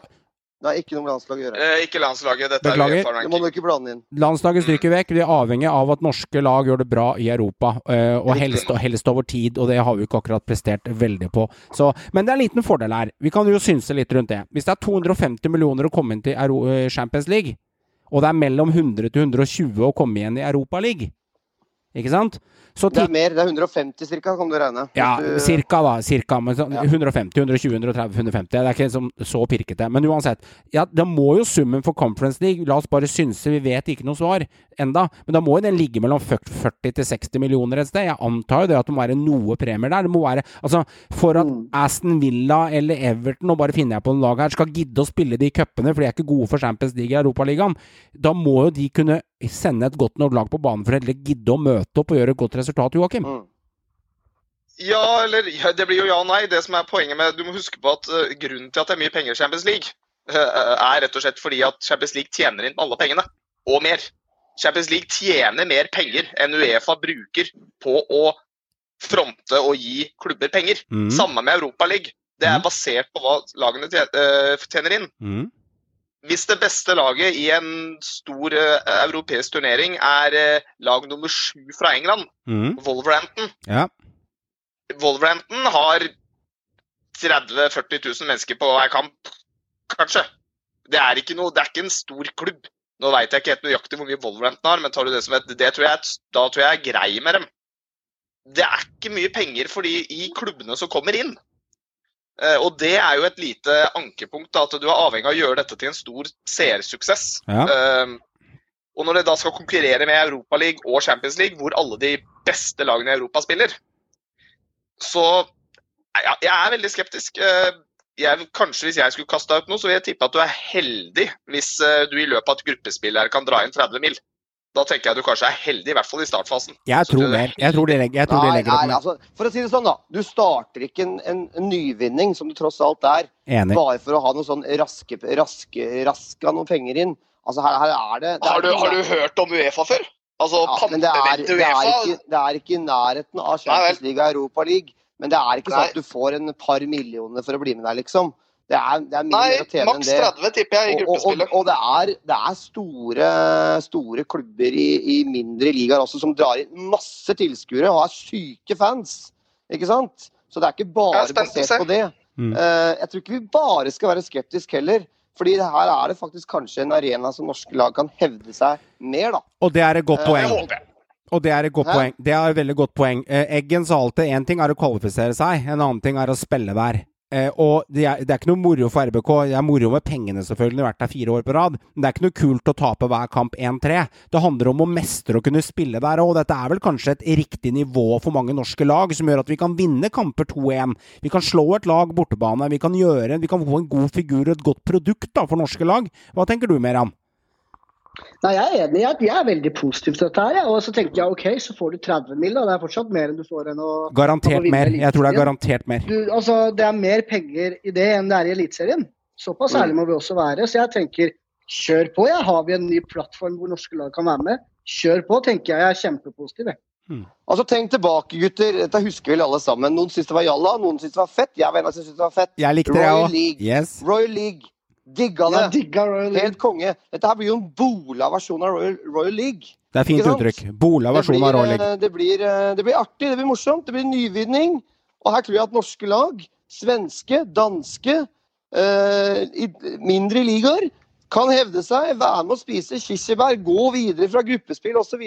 det har ikke noe med landslaget å gjøre. Eh, ikke landslaget. Dette Beklager. er Det må du ikke blande inn. Landslaget stryker vekk. Vi er avhengig av at norske lag gjør det bra i Europa, eh, og helst, og helst over tid, og det har vi ikke akkurat prestert veldig på. Så, men det er en liten fordel her. Vi kan jo synse litt rundt det. Hvis det er 250 millioner å komme inn til Euro eh, Champions League, og det er mellom 100 til 120 å komme igjen i Europa League, ikke sant? Så Det er mer, det er 150 cirka, kan du regne. Ja, cirka, da. Cirka. Men sånn Ja. 150, 120, 130, 150. Det er ikke liksom så pirkete. Men uansett. Ja, da må jo summen for Conference League La oss bare synse, vi vet ikke noe svar enda. Men da må jo den ligge mellom 40 til 60 millioner et sted. Jeg antar jo det at det må være noe premier der. Det må være Altså, for at Mm. Aston Villa eller Everton, og bare finner jeg på en lag her, skal gidde å spille de cupene, for de er ikke gode for Champions League i Europaligaen, da må jo de kunne sende et godt nok lag på banen for å gidde å møte opp og gjøre et godt resultat, Joakim. Mm. Ja, eller Det blir jo ja og nei. Det som er poenget med, Du må huske på at uh, grunnen til at det er mye penger i Champions League, uh, er rett og slett fordi at Champions League tjener inn alle pengene. Og mer. Champions League tjener mer penger enn Uefa bruker på å fronte og gi klubber penger. Mm. Samme med Europa League. Det er Mm. basert på hva lagene tjener inn. Mm. Hvis det beste laget i en stor uh, europeisk turnering er uh, lag nummer sju fra England, Mm. Wolverhampton Ja. Wolverhampton har 30 000-40 000 mennesker på hver kamp, kanskje. Det er ikke, noe, det er ikke en stor klubb. Nå veit jeg ikke helt nøyaktig hvor mye Wolverhampton har, men tar du det som et, det tror jeg, da tror jeg er grei med dem. Det er ikke mye penger for de i klubbene som kommer inn. Eh, og det er jo et lite ankepunkt, da, at du er avhengig av å gjøre dette til en stor seersuksess. Ja. Eh, og når det da skal konkurrere med Europaligaen og Champions League, hvor alle de beste lagene i Europa spiller, så ja, jeg er veldig skeptisk. Eh, Jeg, kanskje Hvis jeg skulle kasta ut noe, så vil jeg tippe at du er heldig hvis du i løpet av et gruppespill her kan dra inn 30 mil. Da tenker jeg du kanskje er heldig, i hvert fall i startfasen. Jeg tror det- mer. Jeg tror de legger, tror nei, de legger nei, med altså, for å si det sånn, da. Du starter ikke en, en, en nyvinning, som det tross alt er, Enig. bare for å ha noe sånn raske, raske, raska noen penger inn. Altså, her, her er det, det er Har du, ikke- har du hørt om Uefa før? Altså, ja, men det er, det, er ikke, det er ikke i nærheten av Champions. League og Europa League. Men det er ikke sånn at du får en par millioner for å bli med der, liksom. Det er, det er mye Nei, å tjene enn maks det. 30 tipper jeg i Og, og, og, og det er, det er store, store klubber i, i mindre ligaer også som drar inn masse tilskuere og har syke fans. Ikke sant? Så det er ikke bare er basert på det. Mm. Eh, jeg tror ikke vi bare skal være skeptiske heller. Fordi her er det faktisk kanskje en arena som norske lag kan hevde seg mer, da. Og det er et godt Eh, poeng. jeg. Og det er et godt Hæ? poeng. Det er et veldig godt poeng. Eh, Eggen sa alltid én ting er å kvalifisere seg, en annen ting er å spille der. Eh, og det er, det er ikke noe moro for RBK. Det er moro med pengene, selvfølgelig. Vært der fire år på rad. Men det er ikke noe kult å tape hver kamp 1-3. Det handler om å mestre og kunne spille der òg. Dette er vel kanskje et riktig nivå for mange norske lag, som gjør at vi kan vinne kamper 2-1. Vi kan slå et lag bortebane. Vi kan gjøre Vi kan få en god figur og et godt produkt da, for norske lag. Hva tenker du, Meran? Nei, Jeg er enig i at jeg er veldig positiv til dette. her. Og så tenker jeg OK, så får du 30 mil. Det er fortsatt mer enn du får enn å Garantert mer. Jeg tror det er garantert mer. du, altså, Det er mer penger i det enn det er i Eliteserien. Såpass Mm. ærlig må vi også være. Så jeg tenker kjør på. Jeg Har vi en ny plattform hvor norske lag kan være med, kjør på, tenker jeg. Jeg er kjempepositiv. jeg. Altså Tenk tilbake, gutter. Dette husker vel alle sammen. Noen syntes det var jalla, noen syntes det var fett. Jeg var en av som syntes det var fett. Jeg likte det, Royal òg. League. Yes. Royal League. Digga det. digga Royal Helt konge. Dette her blir jo en Bola-versjon av Royal, Royal League. Det er fint uttrykk. Bola versjon av Royal League. eh, det, blir, eh, det blir artig, det blir morsomt, det blir nyvinning. Og her tror jeg at norske lag, svenske, danske, eh, i mindre ligaer, kan hevde seg, være med å spise kirsebær, gå videre fra gruppespill osv.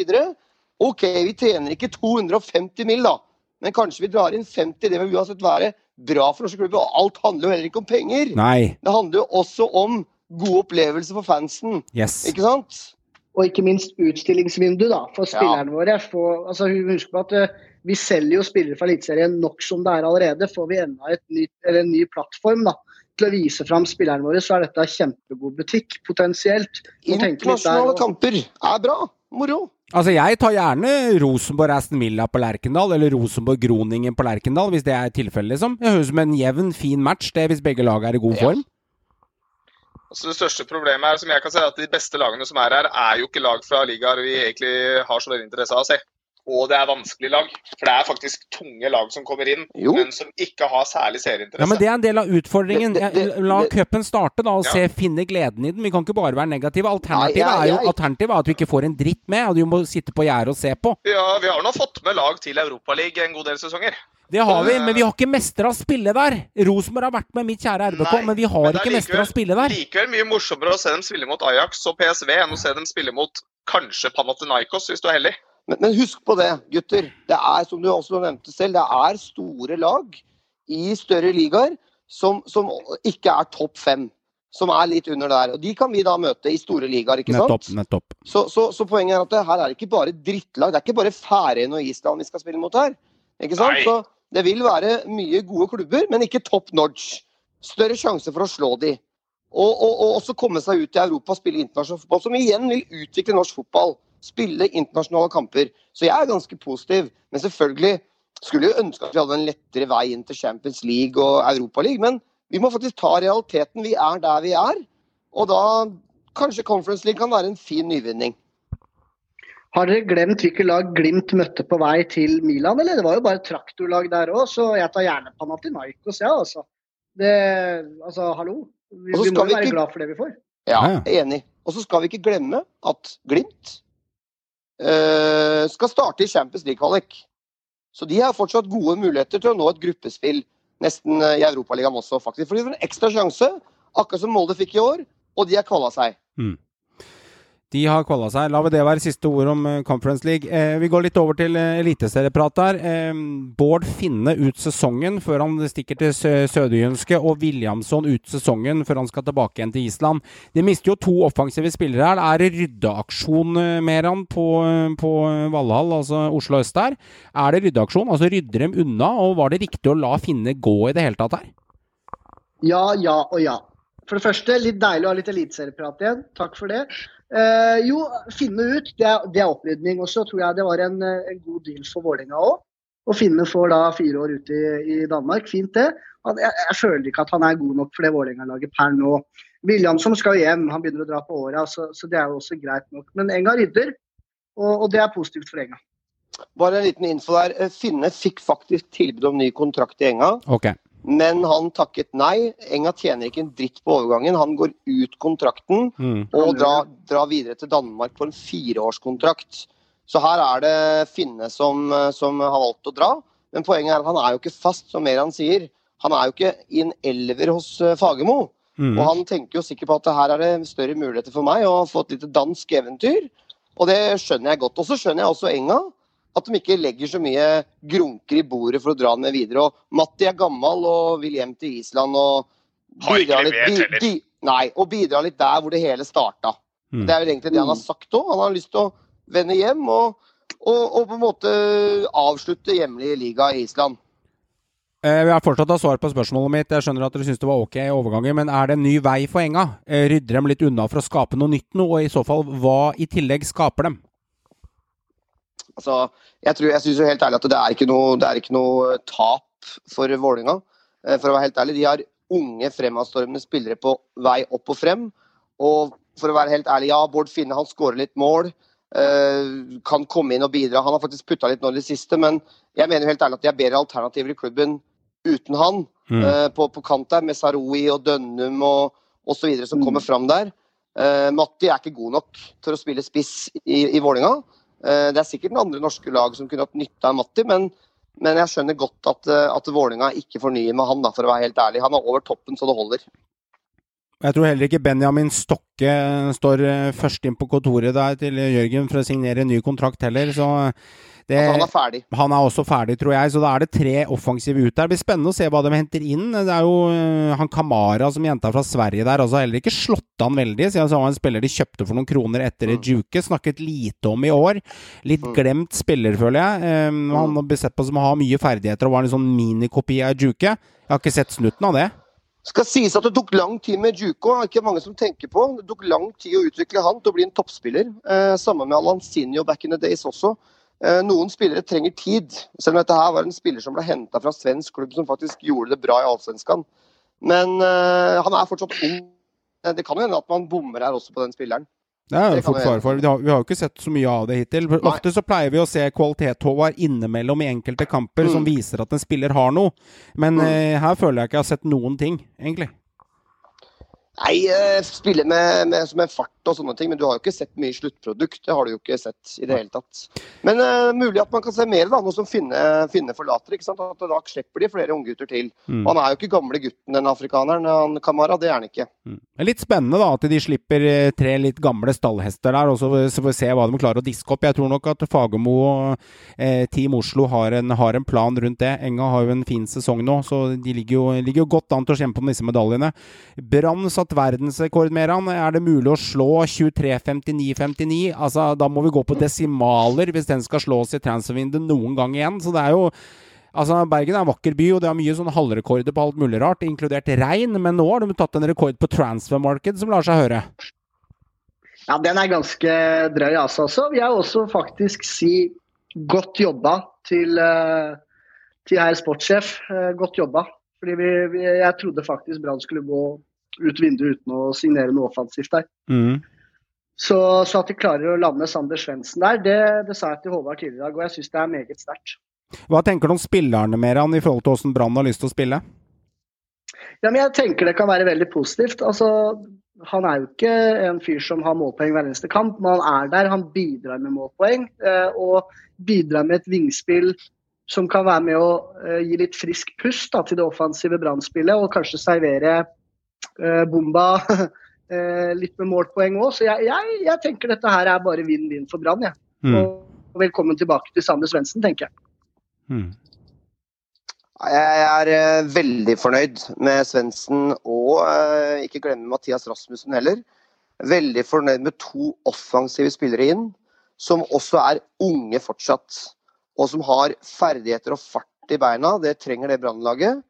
OK, vi tjener ikke 250 mill., da, men kanskje vi drar inn 50. Det vil uansett være bra for norske klubber. Og alt handler jo heller ikke om penger. Nei. Det handler jo også om gode opplevelser for fansen. Yes. Ikke sant? og ikke minst utstillingsvindu da, for Ja. våre. For, altså, husk på at uh, vi selger jo spillere fra Eliteserien nok som det er allerede. Får vi enda et nytt, eller en ny plattform da, til å vise fram spillerne våre, så er dette kjempegod butikk, potensielt. Internasjonale kamper er bra. Moro. Altså, jeg tar gjerne Rosenborg Aston Villa på Lerkendal, eller Rosenborg Groningen på Lerkendal, hvis det er tilfellet, liksom. Det høres ut som en jevn, fin match, det, hvis begge lag er i god Ja. form. Altså det største problemet er, som jeg kan si, at de beste lagene som er her, er jo ikke lag fra ligaer vi egentlig har så veldig interesse av å se. Og det er vanskelige lag. For det er faktisk tunge lag som kommer inn, Jo. men som ikke har særlig serieinteresse. Ja, men Det er en del av utfordringen. Det- det- det- La cupen starte, da, og Ja. se, finne gleden i den. Vi kan ikke bare være negative. Alternativet Nei, jeg- er jo jeg- alternativet er at du ikke får en dritt med, og du må sitte på gjerdet og se på. Ja, Vi har nå fått med lag til Europaligaen en god del sesonger. Det har vi, men vi har ikke mestere å spille der. Rosenborg har vært med, mitt kjære RBK, Nei, men vi har men ikke mestere å likevel- spille der. Likevel mye morsommere å se dem spille mot Ajax og PSV enn å se dem spille mot kanskje Panathinaikos, hvis du er heldig. Men, men husk på det, gutter. Det er, som du også nevnte selv, det er store lag i større ligaer som, som ikke er topp fem. Som er litt under der. Og de kan vi da møte i store ligaer, ikke sant? Nettopp. nettopp. Så, så, så poenget er at det, her er det ikke bare drittlag. Det er ikke bare Færøyene og Island vi skal spille mot her. Ikke sant? Nei. Så det vil være mye gode klubber, men ikke top notch. Større sjanse for å slå de. Og, og, og også komme seg ut i Europa og spille internasjonal fotball, som igjen vil utvikle norsk fotball. Spille internasjonale kamper. Så jeg er ganske positiv. Men selvfølgelig skulle jo ønske at vi hadde en lettere vei inn til Champions League og Europaligaen, men vi må faktisk ta realiteten. Vi er der vi er. Og da kanskje Conference League kan være en fin nyvinning. Har dere glemt hvilke lag Glimt møtte på vei til Milan, eller? Det var jo bare traktorlag der òg, så jeg tar gjerne Panathinaikos, ja, altså. Det, altså, hallo. Vi, vi må jo være ikke- glad for det vi får. Ja, jeg er enig. Og så skal vi ikke glemme at Glimt skal starte i Champions League-kvalik. Så de har fortsatt gode muligheter til å nå et gruppespill nesten eh, i Europaligaen også, faktisk. For de får en ekstra sjanse, akkurat som Molde fikk i år, og de har kvala seg. De har kvala seg. La det være siste ord om eh, Conference League. Eh, vi går litt over til eh, eliteserieprat der. Eh, Bård Finne ut sesongen før han stikker til Sødøyenske, og Williamson ut sesongen før han skal tilbake igjen til Island. De mister jo to offensive spillere her. Er det ryddeaksjon eh, med han på, på Valhall, altså Oslo øst der? Er det ryddeaksjon? Altså rydder dem unna, og var det riktig å la Finne gå i det hele tatt her? Ja, ja og ja. For det første, litt deilig å ha litt eliteserieprat igjen. Takk for det. Eh, jo, finne ut. Det er, det er opprydning. Og så tror jeg det var en, eh, en god deal for Vålerenga òg. Og Finne får da fire år ute i, i Danmark. Fint, det. Han, jeg, jeg føler ikke at han er god nok for det Vålerenga-laget per nå. Williamson skal hjem, han begynner å dra på åra, så, så det er jo også greit nok. Men Enga rydder, og, og det er positivt for Enga. Bare en liten info der. Eh, Finne fikk faktisk tilbud om ny kontrakt i Enga. Ok. Men han takket nei. Enga tjener ikke en dritt på overgangen. Han går ut kontrakten Mm. og drar dra videre til Danmark på en fireårskontrakt. Så her er det Finne som, som har valgt å dra. Men poenget er at han er jo ikke fast, som Meran sier. Han er jo ikke i en elver hos eh, Fagermo. Mm. Og han tenker jo sikkert på at her er det større muligheter for meg å få et lite dansk eventyr. Og det skjønner jeg godt. Og så skjønner jeg også Enga. At de ikke legger så mye grunker i bordet for å dra ned videre. Og Matti er gammel og vil hjem til Island og bidra litt, bi, bi, nei, og bidra litt der hvor det hele starta. Mm. Det er vel egentlig det han har sagt òg. Han har lyst til å vende hjem og, og, og på en måte avslutte hjemlig liga i Island. Eh, Vi har fortsatt av svar på spørsmålet mitt. Jeg skjønner at dere syns det var ok overganger, men er det en ny vei for Enga? Eh, Rydder dem litt unna for å skape noe nytt nå, og i så fall hva i tillegg skaper dem? Altså, jeg tror, jeg synes jo helt ærlig at det er ikke noe, det er ikke noe tap for Vålerenga. Eh, For å være helt ærlig, de har unge fremadstormende spillere på vei opp og frem. Og for å være helt ærlig, ja, Bård Finne han skårer litt mål. eh, kan komme inn og bidra. Han har faktisk putta litt nå i det siste, men jeg mener jo helt ærlig at de er bedre alternativer i klubben uten han. Mm. eh, på, på kant der, med Saroui og Dønnum og osv. som Mm. kommer fram der. Eh, Matti er ikke god nok til å spille spiss i, i Vålerenga. Eh, Det er sikkert noen andre norske lag som kunne hatt nytte av Matti, men, men jeg skjønner godt at, eh, at Vålinga ikke fornyer med han, da, for å være helt ærlig. Han er over toppen så det holder. Jeg tror heller ikke Benjamin Stokke står eh, først inn på kontoret der til Jørgen for å signere en ny kontrakt heller, så det, Altså, han er ferdig. han er også ferdig, tror jeg, så da er det tre offensive ut der. Det blir spennende å se hva de henter inn. Det er jo øh, han Kamara som jenta fra Sverige der, altså heller ikke slått han veldig, siden han var en spiller de kjøpte for noen kroner etter Mm. Juke. Snakket lite om i år. Litt glemt spiller, føler jeg. Um, Mm. han blir sett på som å ha mye ferdigheter og var en sånn minikopi av Juke. Jeg har ikke sett snutten av det. Skal sies at det tok lang tid med Juko, Ikke mange som tenker på. Det tok lang tid å utvikle han til å bli en toppspiller. Eh, Samme med Alansinho back in the days også. Eh, noen spillere trenger tid. Selv om dette her var en spiller som ble henta fra svensk klubb som faktisk gjorde det bra i Allsvenskan. Men uh, han er fortsatt ung. Eh, Det kan jo hende at man bommer her også på den spilleren. Det er jo fort fare for. Vi har, vi har jo ikke sett så mye av det hittil. Nei. Ofte så pleier vi å se kvalitet Håvard innimellom i enkelte kamper som Mm. viser at en spiller har noe. Men Mm. uh, her føler jeg ikke jeg har sett noen ting, egentlig. Nei, eh, spille med, med, med fart og sånne ting, men du har jo ikke sett mye sluttprodukt. Det har du jo ikke sett i det hele tatt. Men uh, mulig at man kan se mer, da, nå som Finne, finne forlater. ikke sant? At da slipper de flere unggutter til. Mm. Han er jo ikke gamle gutten, den afrikaneren. Han Kamara, det er han ikke. Mm. Det litt spennende da at de slipper eh, tre litt gamle stallhester der, og så så får vi se hva de klarer å diske opp. Jeg tror nok at Fagermo og eh, Team Oslo har en, har en plan rundt det. Enga har jo en fin sesong nå, så de ligger jo, ligger jo godt an til å kjempe om disse medaljene. Brann satt verdensrekord med han. Er det mulig å slå 23.59,59? Altså, da må vi gå på desimaler hvis den skal slås i transfervinduet noen gang igjen. Så det er jo Altså, Bergen er en vakker by, og det er mye sånn halvrekorder på alt mulig rart, inkludert regn, men nå har de tatt en rekord på transfermarked som lar seg høre. Ja, den er ganske drøy, altså. Så vil jeg også faktisk si godt jobba til, eh, til herr sportssjef. Eh, Godt jobba. Fordi vi, vi, jeg trodde faktisk Brann skulle gå ut vinduet uten å signere noe offensivt der. Mm. Så, så at de klarer å lande Sander Svendsen der, det, det sa jeg til Håvard tidligere i dag, og jeg syns det er meget sterkt. Hva tenker du om spillerne mer i forhold til åssen Brann har lyst til å spille? Ja, men jeg tenker det kan være veldig positivt. Altså, han er jo ikke en fyr som har målpoeng hver eneste kamp, men han er der. Han bidrar med målpoeng. eh, Og bidrar med et vingspill som kan være med å eh, gi litt frisk pust da, til det offensive brannspillet, og kanskje servere bomba [laughs] eh, litt med målpoeng òg. Så jeg, jeg, jeg tenker dette her er bare vinn-vinn for Brann. ja. Mm. Og velkommen tilbake til Sander Svendsen, tenker jeg. Mm. Jeg er eh, veldig fornøyd med Svendsen, og eh, ikke glemme Mathias Rasmussen heller. Veldig fornøyd med to offensive spillere inn, som også er unge fortsatt. Og som har ferdigheter og fart i beina. Det trenger det brannlaget.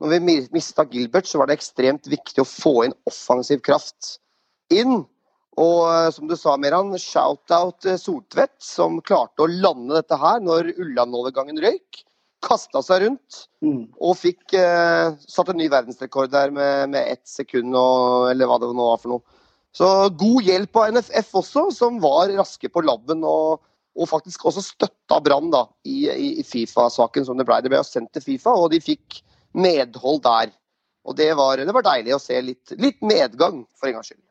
Når vi mista Gilbert, så var det ekstremt viktig å få inn offensiv kraft inn. Og eh, som du sa, Meran, shout-out til Soltvedt, som klarte å lande dette her når Ulland-overgangen røyk. Kasta seg rundt Mm. og fikk eh, satt en ny verdensrekord der med, med ett sekund, og, eller hva det nå var for noe. Så god hjelp av NFF også, som var raske på labben og, og faktisk også støtta Brann i, i, i Fifa-saken som det ble. Det ble sendt til Fifa, og de fikk medhold der. Og det var, det var deilig å se litt, litt medgang, for en gangs skyld.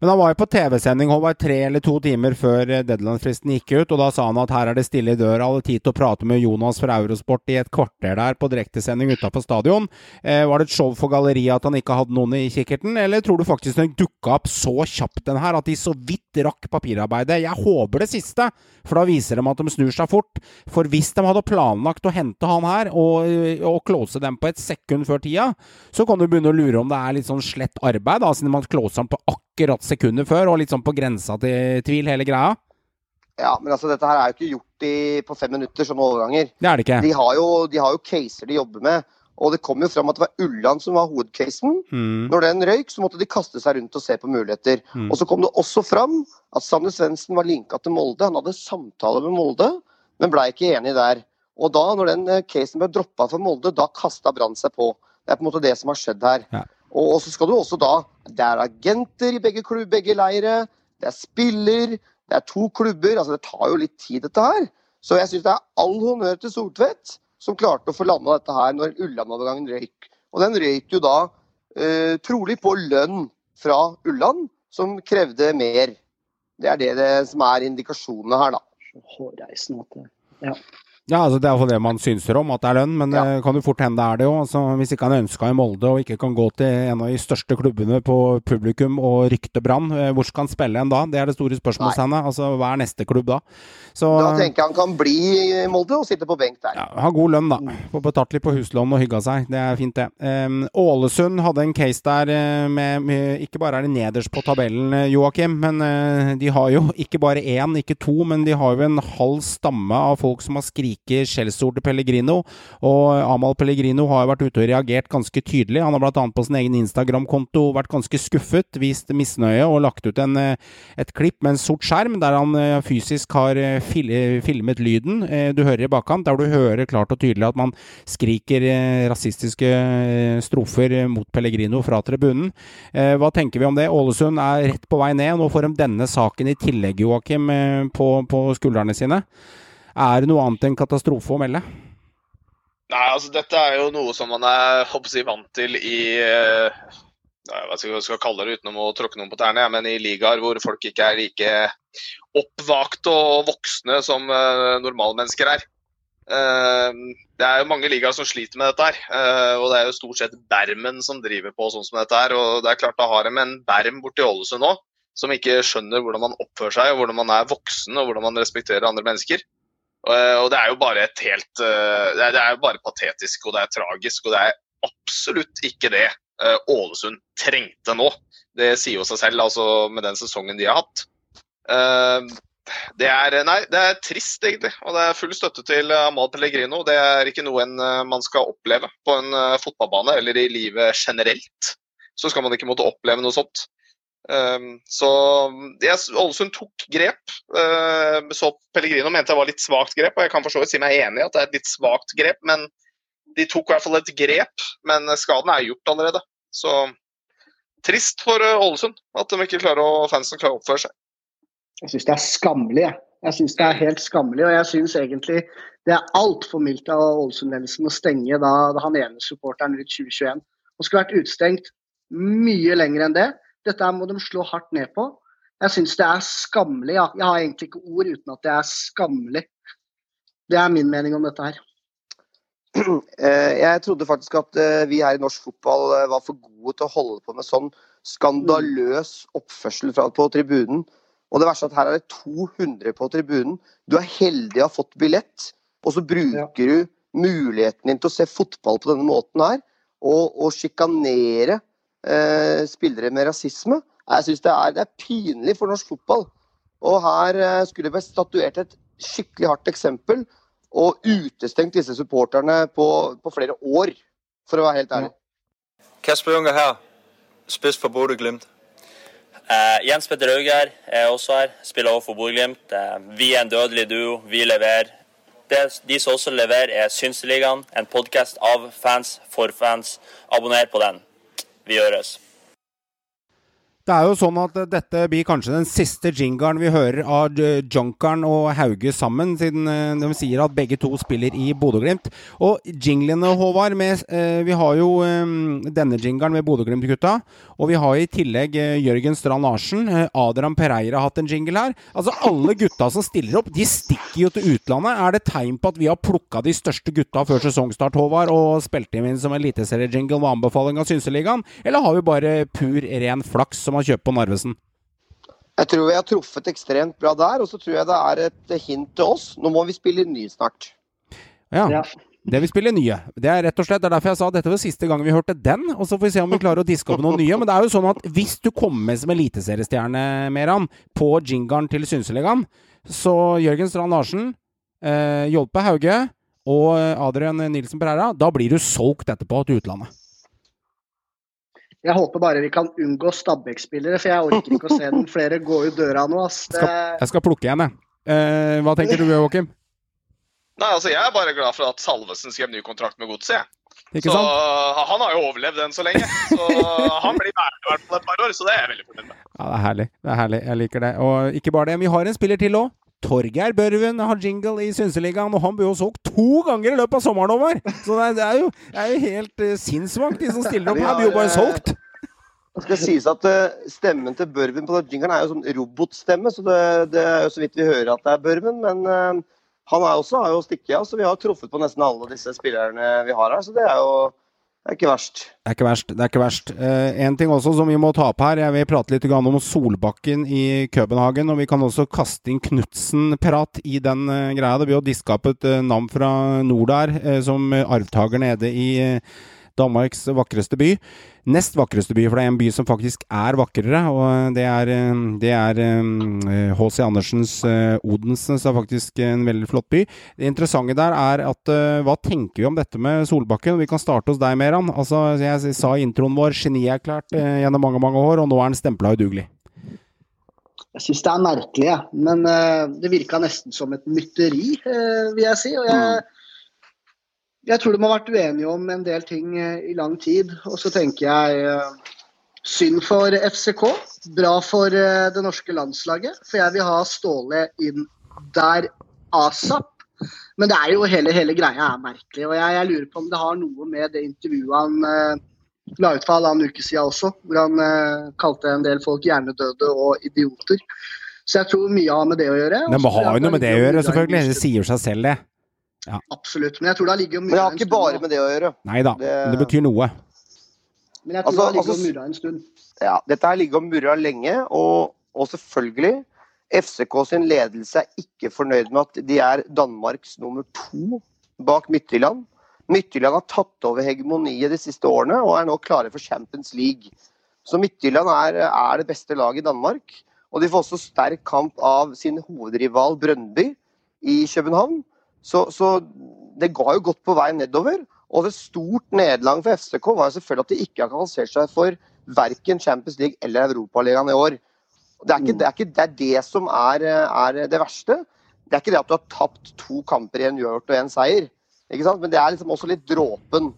Men han var jo på TV-sending Håvard, tre eller to timer før eh, deadline-fristen gikk ut, og da sa han at her er det stille i døra, hadde tid til å prate med Jonas fra Eurosport i et kvarter der på direktesending utafor stadion. Eh, var det et show for galleriet at han ikke hadde noen i kikkerten, eller tror du faktisk den dukka opp så kjapt den her at de så vidt rakk papirarbeidet? Jeg håper det siste, for da viser de at de snur seg fort. For hvis de hadde planlagt å hente han her og, og close dem på et sekund før tida, så kan du begynne å lure om det er litt sånn slett arbeid, da, siden man closer han på akkurat sekundet før, og litt sånn på grensa til tvil, hele greia. Ja, men altså, dette her er jo ikke gjort i, på fem minutter, sånne overganger. Det er det ikke. De har, jo, de har jo caser de jobber med. Og det kom jo fram at det var Ulland som var hovedcasen. Mm. Når den røyk, så måtte de kaste seg rundt og se på muligheter. Mm. Og så kom det også fram at Sander Svendsen var linka til Molde. Han hadde samtale med Molde, men blei ikke enig der. Og da, når den eh, casen ble droppa for Molde, da kasta Brann seg på. Det er på en måte det som har skjedd her. Ja. Og, så skal du også da Det er agenter i begge klubb, begge leire. Det er spiller. Det er to klubber. Altså, det tar jo litt tid, dette her. Så jeg syns det er all honnør til Soltvedt, som klarte å få landa dette her når Ulland-overgangen røyk. Og den røyk jo da eh, trolig på lønn fra Ulland, som krevde mer. Det er det, det som er indikasjonene her, da. Så hårreisende Ja. Ja, altså Det er jo det man synser om, at det er lønn, men Ja. det kan jo fort hende det er det òg. Altså, hvis ikke han ønska i Molde og ikke kan gå til en av de største klubbene på publikum og rykte Brann, eh, hvor skal han spille en da? Det er det store spørsmålstegnet. Altså, hva er neste klubb da? Så Da tenker jeg han kan bli i Molde og sitte på benk der. ja, ha god lønn, da. Få betalt litt på huslån og hygga seg. Det er fint, det. Um, Ålesund hadde en case der eh, med, med Ikke bare er de nederst på tabellen, eh, Joakim, men uh, de har jo ikke bare én, ikke to, men de har jo en halv stamme av folk som har skriket skjellsord til Pellegrino. Og Amal Pellegrino har jo vært ute og reagert ganske tydelig. Han har bl.a. på sin egen Instagram-konto vært ganske skuffet, vist misnøye og lagt ut en, eh, et klipp med en sort skjerm der han eh, fysisk har eh, fil filmet lyden. Du hører i bakkant, der du hører klart og tydelig at man skriker rasistiske strofer mot Pellegrino fra tribunen. Hva tenker vi om det? Ålesund er rett på vei ned. Nå får de denne saken i tillegg, Joakim, på, på skuldrene sine. Er det noe annet enn katastrofe å melde? Nei, altså dette er jo noe som man er håper vant til i jeg vet ikke Hva jeg skal kalle det utenom å tråkke noen på tærne, men i ligaer hvor folk ikke er like oppvakte og voksne som eh, normalmennesker er. Eh, det er jo mange ligaer som sliter med dette her, eh, og det er jo stort sett Bermen som driver på sånn som dette her. og det er klart Da har de en berm borti Ålesund nå, som ikke skjønner hvordan man oppfører seg, og hvordan man er voksen og hvordan man respekterer andre mennesker. Eh, Og det er jo bare et helt eh, Det er, jo bare patetisk og det er tragisk, og det er absolutt ikke det eh, Ålesund trengte nå. Det sier jo seg selv, altså med den sesongen de har hatt. Det er, nei, det er trist, egentlig. Og det er full støtte til Amal Pellegrino. Det er ikke noe en, man skal oppleve på en fotballbane eller i livet generelt. Så skal man ikke måtte oppleve noe sånt. Um, så Ålesund tok grep. Uh, så Pellegrino mente det var litt svakt grep, og jeg kan for si meg enig i at det er et litt svakt grep, men de tok i hvert fall et grep. Men skaden er gjort allerede. Så trist for uh, Ålesund at de ikke klarer å, fansen klarer å oppføre seg. Jeg syns det er skammelig. Jeg, synes det er helt skammelig, og jeg syns egentlig det er altfor mildt av Ålesund-ledelsen å stenge da, han ene supporteren ut 2021. Han skulle vært utestengt mye lenger enn det. Dette må de slå hardt ned på. Jeg syns det er skammelig. Ja. Jeg har egentlig ikke ord uten at det er skammelig. Det er min mening om dette her. [clears throat] Eh, Jeg trodde faktisk at eh, vi her i norsk fotball eh, var for gode til å holde på med sånn skandaløs oppførsel fra, på tribunen. Og det verste er at her er det 200 på tribunen. Du er heldig å ha fått billett, og så bruker du muligheten din til å se fotball på denne måten her, og, og sjikanere eh, spillere med rasisme. Jeg syns det, er- det er pinlig for norsk fotball. Og her eh, skulle det vært statuert et skikkelig hardt eksempel, og utestengt disse supporterne på, på flere år, for å være helt ærlig. Kasper Junge her, spiss for Bodø-Glimt. Eh, Jens Petter Hauger er også her, spiller også for Bodø-Glimt. Eh, vi er en dødelig duo, vi leverer. Det, de som også leverer, er Synseligaen, en podkast av fans for fans. Abonner på den. Vi gjøres. Det er jo sånn at dette blir kanskje den siste jingeren vi hører av Junkeren og Hauge sammen, siden eh, de sier at begge to spiller i Bodø-Glimt. Og jinglene, Håvard med, eh, Vi har jo eh, denne jingeren med Bodø-Glimt-gutta. Og vi har i tillegg Jørgen Strand Larsen. Adrian Pereira har hatt en jingle her. Altså Alle gutta som stiller opp, de stikker jo til utlandet. Er det tegn på at vi har plukka de største gutta før sesongstart, Håvard, og spilte dem inn som eliteseriejingle med anbefaling av Synseligaen? Eller har vi bare pur, ren flaks som har kjøpe på Narvesen? Jeg tror vi har truffet ekstremt bra der, og så tror jeg det er et hint til oss. Nå må vi spille ny snart. Ja. Ja. Det vil spille nye. Det er rett og slett, det er derfor jeg sa at dette var siste gang vi hørte den. Og så får vi se om vi klarer å diske opp noen nye. Men det er jo sånn at hvis du kommer med som eliteseriestjerne, Meran, på jingeren til Synseligaen, så Jørgen Strand Larsen, eh, Hauge og Adrian Nilsen Pereira, da blir du solgt etterpå til utlandet. Jeg håper bare vi kan unngå Stabæk-spillere, for jeg orker ikke å se den flere gå ut døra nå. Ass. Det, Skal, jeg skal plukke igjen, jeg. Eh, hva tenker du, Joakim? Nei, altså Jeg er bare glad for at Salvesen skrev ny kontrakt med Godset. Ikke Så sant? Han har jo overlevd den så lenge. Så [laughs] han blir værende i hvert fall et par år, så det er jeg veldig fornøyd med. Ja, det er herlig. Det er herlig. Jeg liker det. Og ikke bare det, vi har en spiller til òg. Torgeir Børven har jingle i Synseligaen, og han ble jo solgt to ganger i løpet av sommeren over! Så det er, jo, det er jo helt uh, sinnssvakt, de som stiller opp her. Blir jo bare solgt. Det skal sies at eh, stemmen til Børven på den jingelen er jo sånn robotstemme, så det, det er jo så vidt vi hører at det er Børven. Men uh, Han er også, har jo stikket av, så vi har truffet på nesten alle disse spillerne vi har her. Så det er jo det er ikke verst. Det er ikke verst. det er ikke verst. Eh, en ting også som vi må ta opp her, jeg vil prate litt om Solbakken i Københagen. Og vi kan også kaste inn Knutsen-prat i den eh, greia. Det blir jo diska opp et eh, navn fra nord der, eh, som arvtaker nede i eh, Danmarks vakreste by. Nest vakreste by, for det er en by som faktisk er vakrere. Og det er, eh, det er eh, H.C. Andersens eh, Odensen, som er faktisk en veldig flott by. Det interessante der er at eh, hva tenker vi om dette med Solbakken? Vi kan starte hos deg, Meran. Altså, jeg sa i introen vår genierklært eh, gjennom mange, mange år, og nå er han stempla udugelig. Jeg syns det er merkelig, jeg. Men uh, det virka nesten som et mytteri, uh, vil jeg si. Og jeg, jeg tror de har vært uenige om en del ting eh, i lang tid. Og så tenker jeg eh, synd for FCK. Bra for eh, det norske landslaget. For jeg vil ha Ståle inn der asap. Men det er jo hele, hele greia er merkelig. Og jeg, jeg lurer på om det har noe med det intervjuet han la ut for halvannen uke siden også, hvor han eh, kalte en del folk hjernedøde og idioter. Så jeg tror mye har med det å gjøre. Det Og må ha jo noe med det å gjøre, selvfølgelig. Det sier seg selv, det. Absolutt. Men jeg tror det har ligget Men det har ikke bare med det å gjøre. Nei da, Det- men det betyr noe. Men jeg tror Altså- det har ligget altså- og murra en stund. Ja, dette har ligget og murra lenge, og, og selvfølgelig FCK sin ledelse er ikke fornøyd med at de er Danmarks nummer to bak Midtjylland. Midtjylland har tatt over hegemoniet de siste årene og er nå klare for Champions League. Så Midtjylland er, er det beste laget i Danmark. Og de får også sterk kamp av sin hovedrival Brøndby i København. Så, så det ga jo godt på vei nedover. Og det stort nederlag for FCK var jo selvfølgelig at de ikke har kvalifisert seg for verken Champions League eller Europaligaen i år. Det er, ikke, det, er ikke, det er det som er, er det verste. Det er ikke det at du har tapt to kamper i en uavgjort og én seier. Ikke? Men det er liksom også litt dråpen.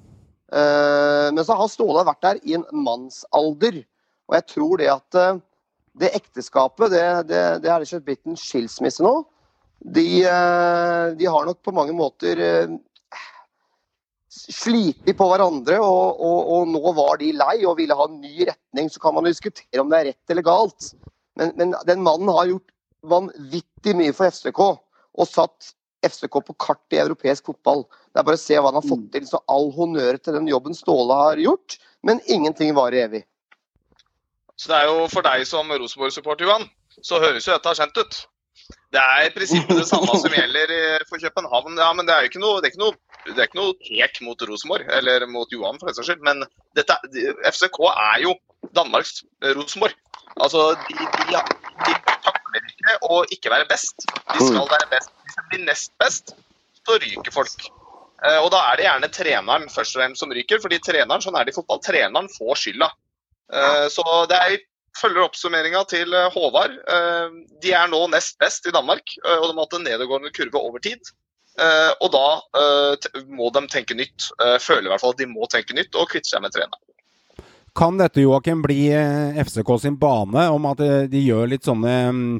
Uh, men så har Ståle vært der i en mannsalder. Og jeg tror det at eh, det ekteskapet, det, har slett blitt en skilsmisse nå. De, eh, de har nok på mange måter eh, slitt på hverandre, og, og, og nå var de lei og ville ha en ny retning. Så kan man diskutere om det er rett eller galt. Men, men den mannen har gjort vanvittig mye for FCK, og satt FCK på kart i europeisk fotball. Det er bare å se hva han har fått til. Så all honnør til den jobben Ståle har gjort, men ingenting varer evig. Så det er jo for deg som Rosenborg-supporter, Johan, så høres jo dette kjent ut. Det er i prinsippet det samme som gjelder i- for København. Ja, men det er jo ikke noe, det er ikke noe, det er ikke noe tek mot Rosenborg, eller mot Johan for den saks skyld. Men dette, FCK er jo Danmarks eh, Rosenborg. Altså, de, de, de takler ikke å ikke være best. De skal være best. Hvis de blir nest best, så ryker folk. Eh, Og da er det gjerne treneren først og fremst som ryker, fordi treneren, sånn er det i fotball, treneren får skylda. Eh, Så det er følger oppsummeringa til eh, Håvard. Eh, De er nå nest best i Danmark, eh, og de har hatt en nedadgående kurve over tid. Og da må de tenke nytt. Føler i hvert fall at de må tenke nytt og kvitte seg med treneren. Kan dette, Joakim, bli FCK sin bane om at de gjør litt sånne mm,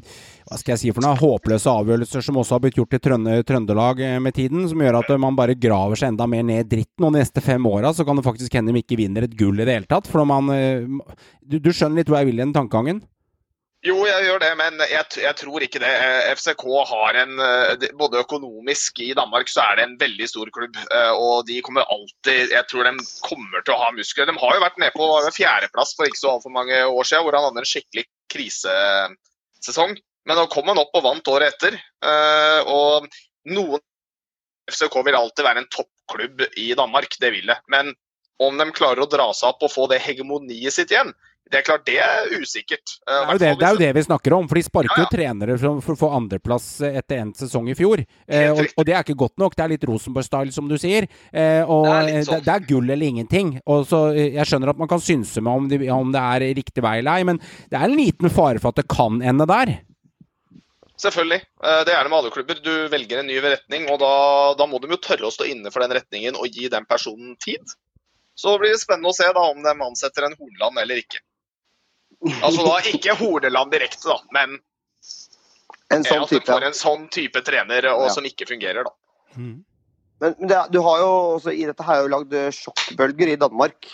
hva skal jeg si for noe, håpløse avgjørelser som også har blitt gjort i Trøndelag eh, med tiden, som gjør at eh, man bare graver seg enda mer ned i dritten, og de neste fem åra så kan det faktisk hende de ikke vinner et gull i det hele tatt. For man eh, du, du skjønner litt hvor jeg vil i den tankegangen? Jo, jeg gjør det, men jeg, jeg tror ikke det. FCK har en Både økonomisk i Danmark så er det en veldig stor klubb. Og de kommer alltid Jeg tror de kommer til å ha muskler. De har jo vært nede på fjerdeplass for ikke så altfor mange år siden, hvor han hadde en skikkelig krisesesong. Men nå kom han opp og vant året etter. eh, Og noen FCK vil alltid være en toppklubb i Danmark, det vil det. Men om de klarer å dra seg opp og få det hegemoniet sitt igjen, det er klart det er usikkert. Det Eh, er, jo det, det er jo det vi snakker om, for de sparker Ja, jo trenere for, å få andreplass etter endt sesong i fjor. Eh, og, og det er ikke godt nok. Det er litt Rosenborg-style, som du sier. Eh, og Det er eh, sånn. det, er gull eller ingenting. Og så, eh, jeg skjønner at man kan synse med om, om det er riktig vei eller ei, men det er en liten fare for at det kan ende der. Selvfølgelig. Eh, Det er det med alle klubber. Du velger en ny retning, og da, da må de jo tørre å stå inne for den retningen og gi den personen tid. Så det blir spennende å se da om de ansetter en Horneland eller ikke. Altså da ikke Horneland direkte, da, men En eh, sånn at de får en sånn type trener og Ja. som ikke fungerer, da. Mm. Men, men det, du har jo også, i dette her jo lagd eh, sjokkbølger i Danmark.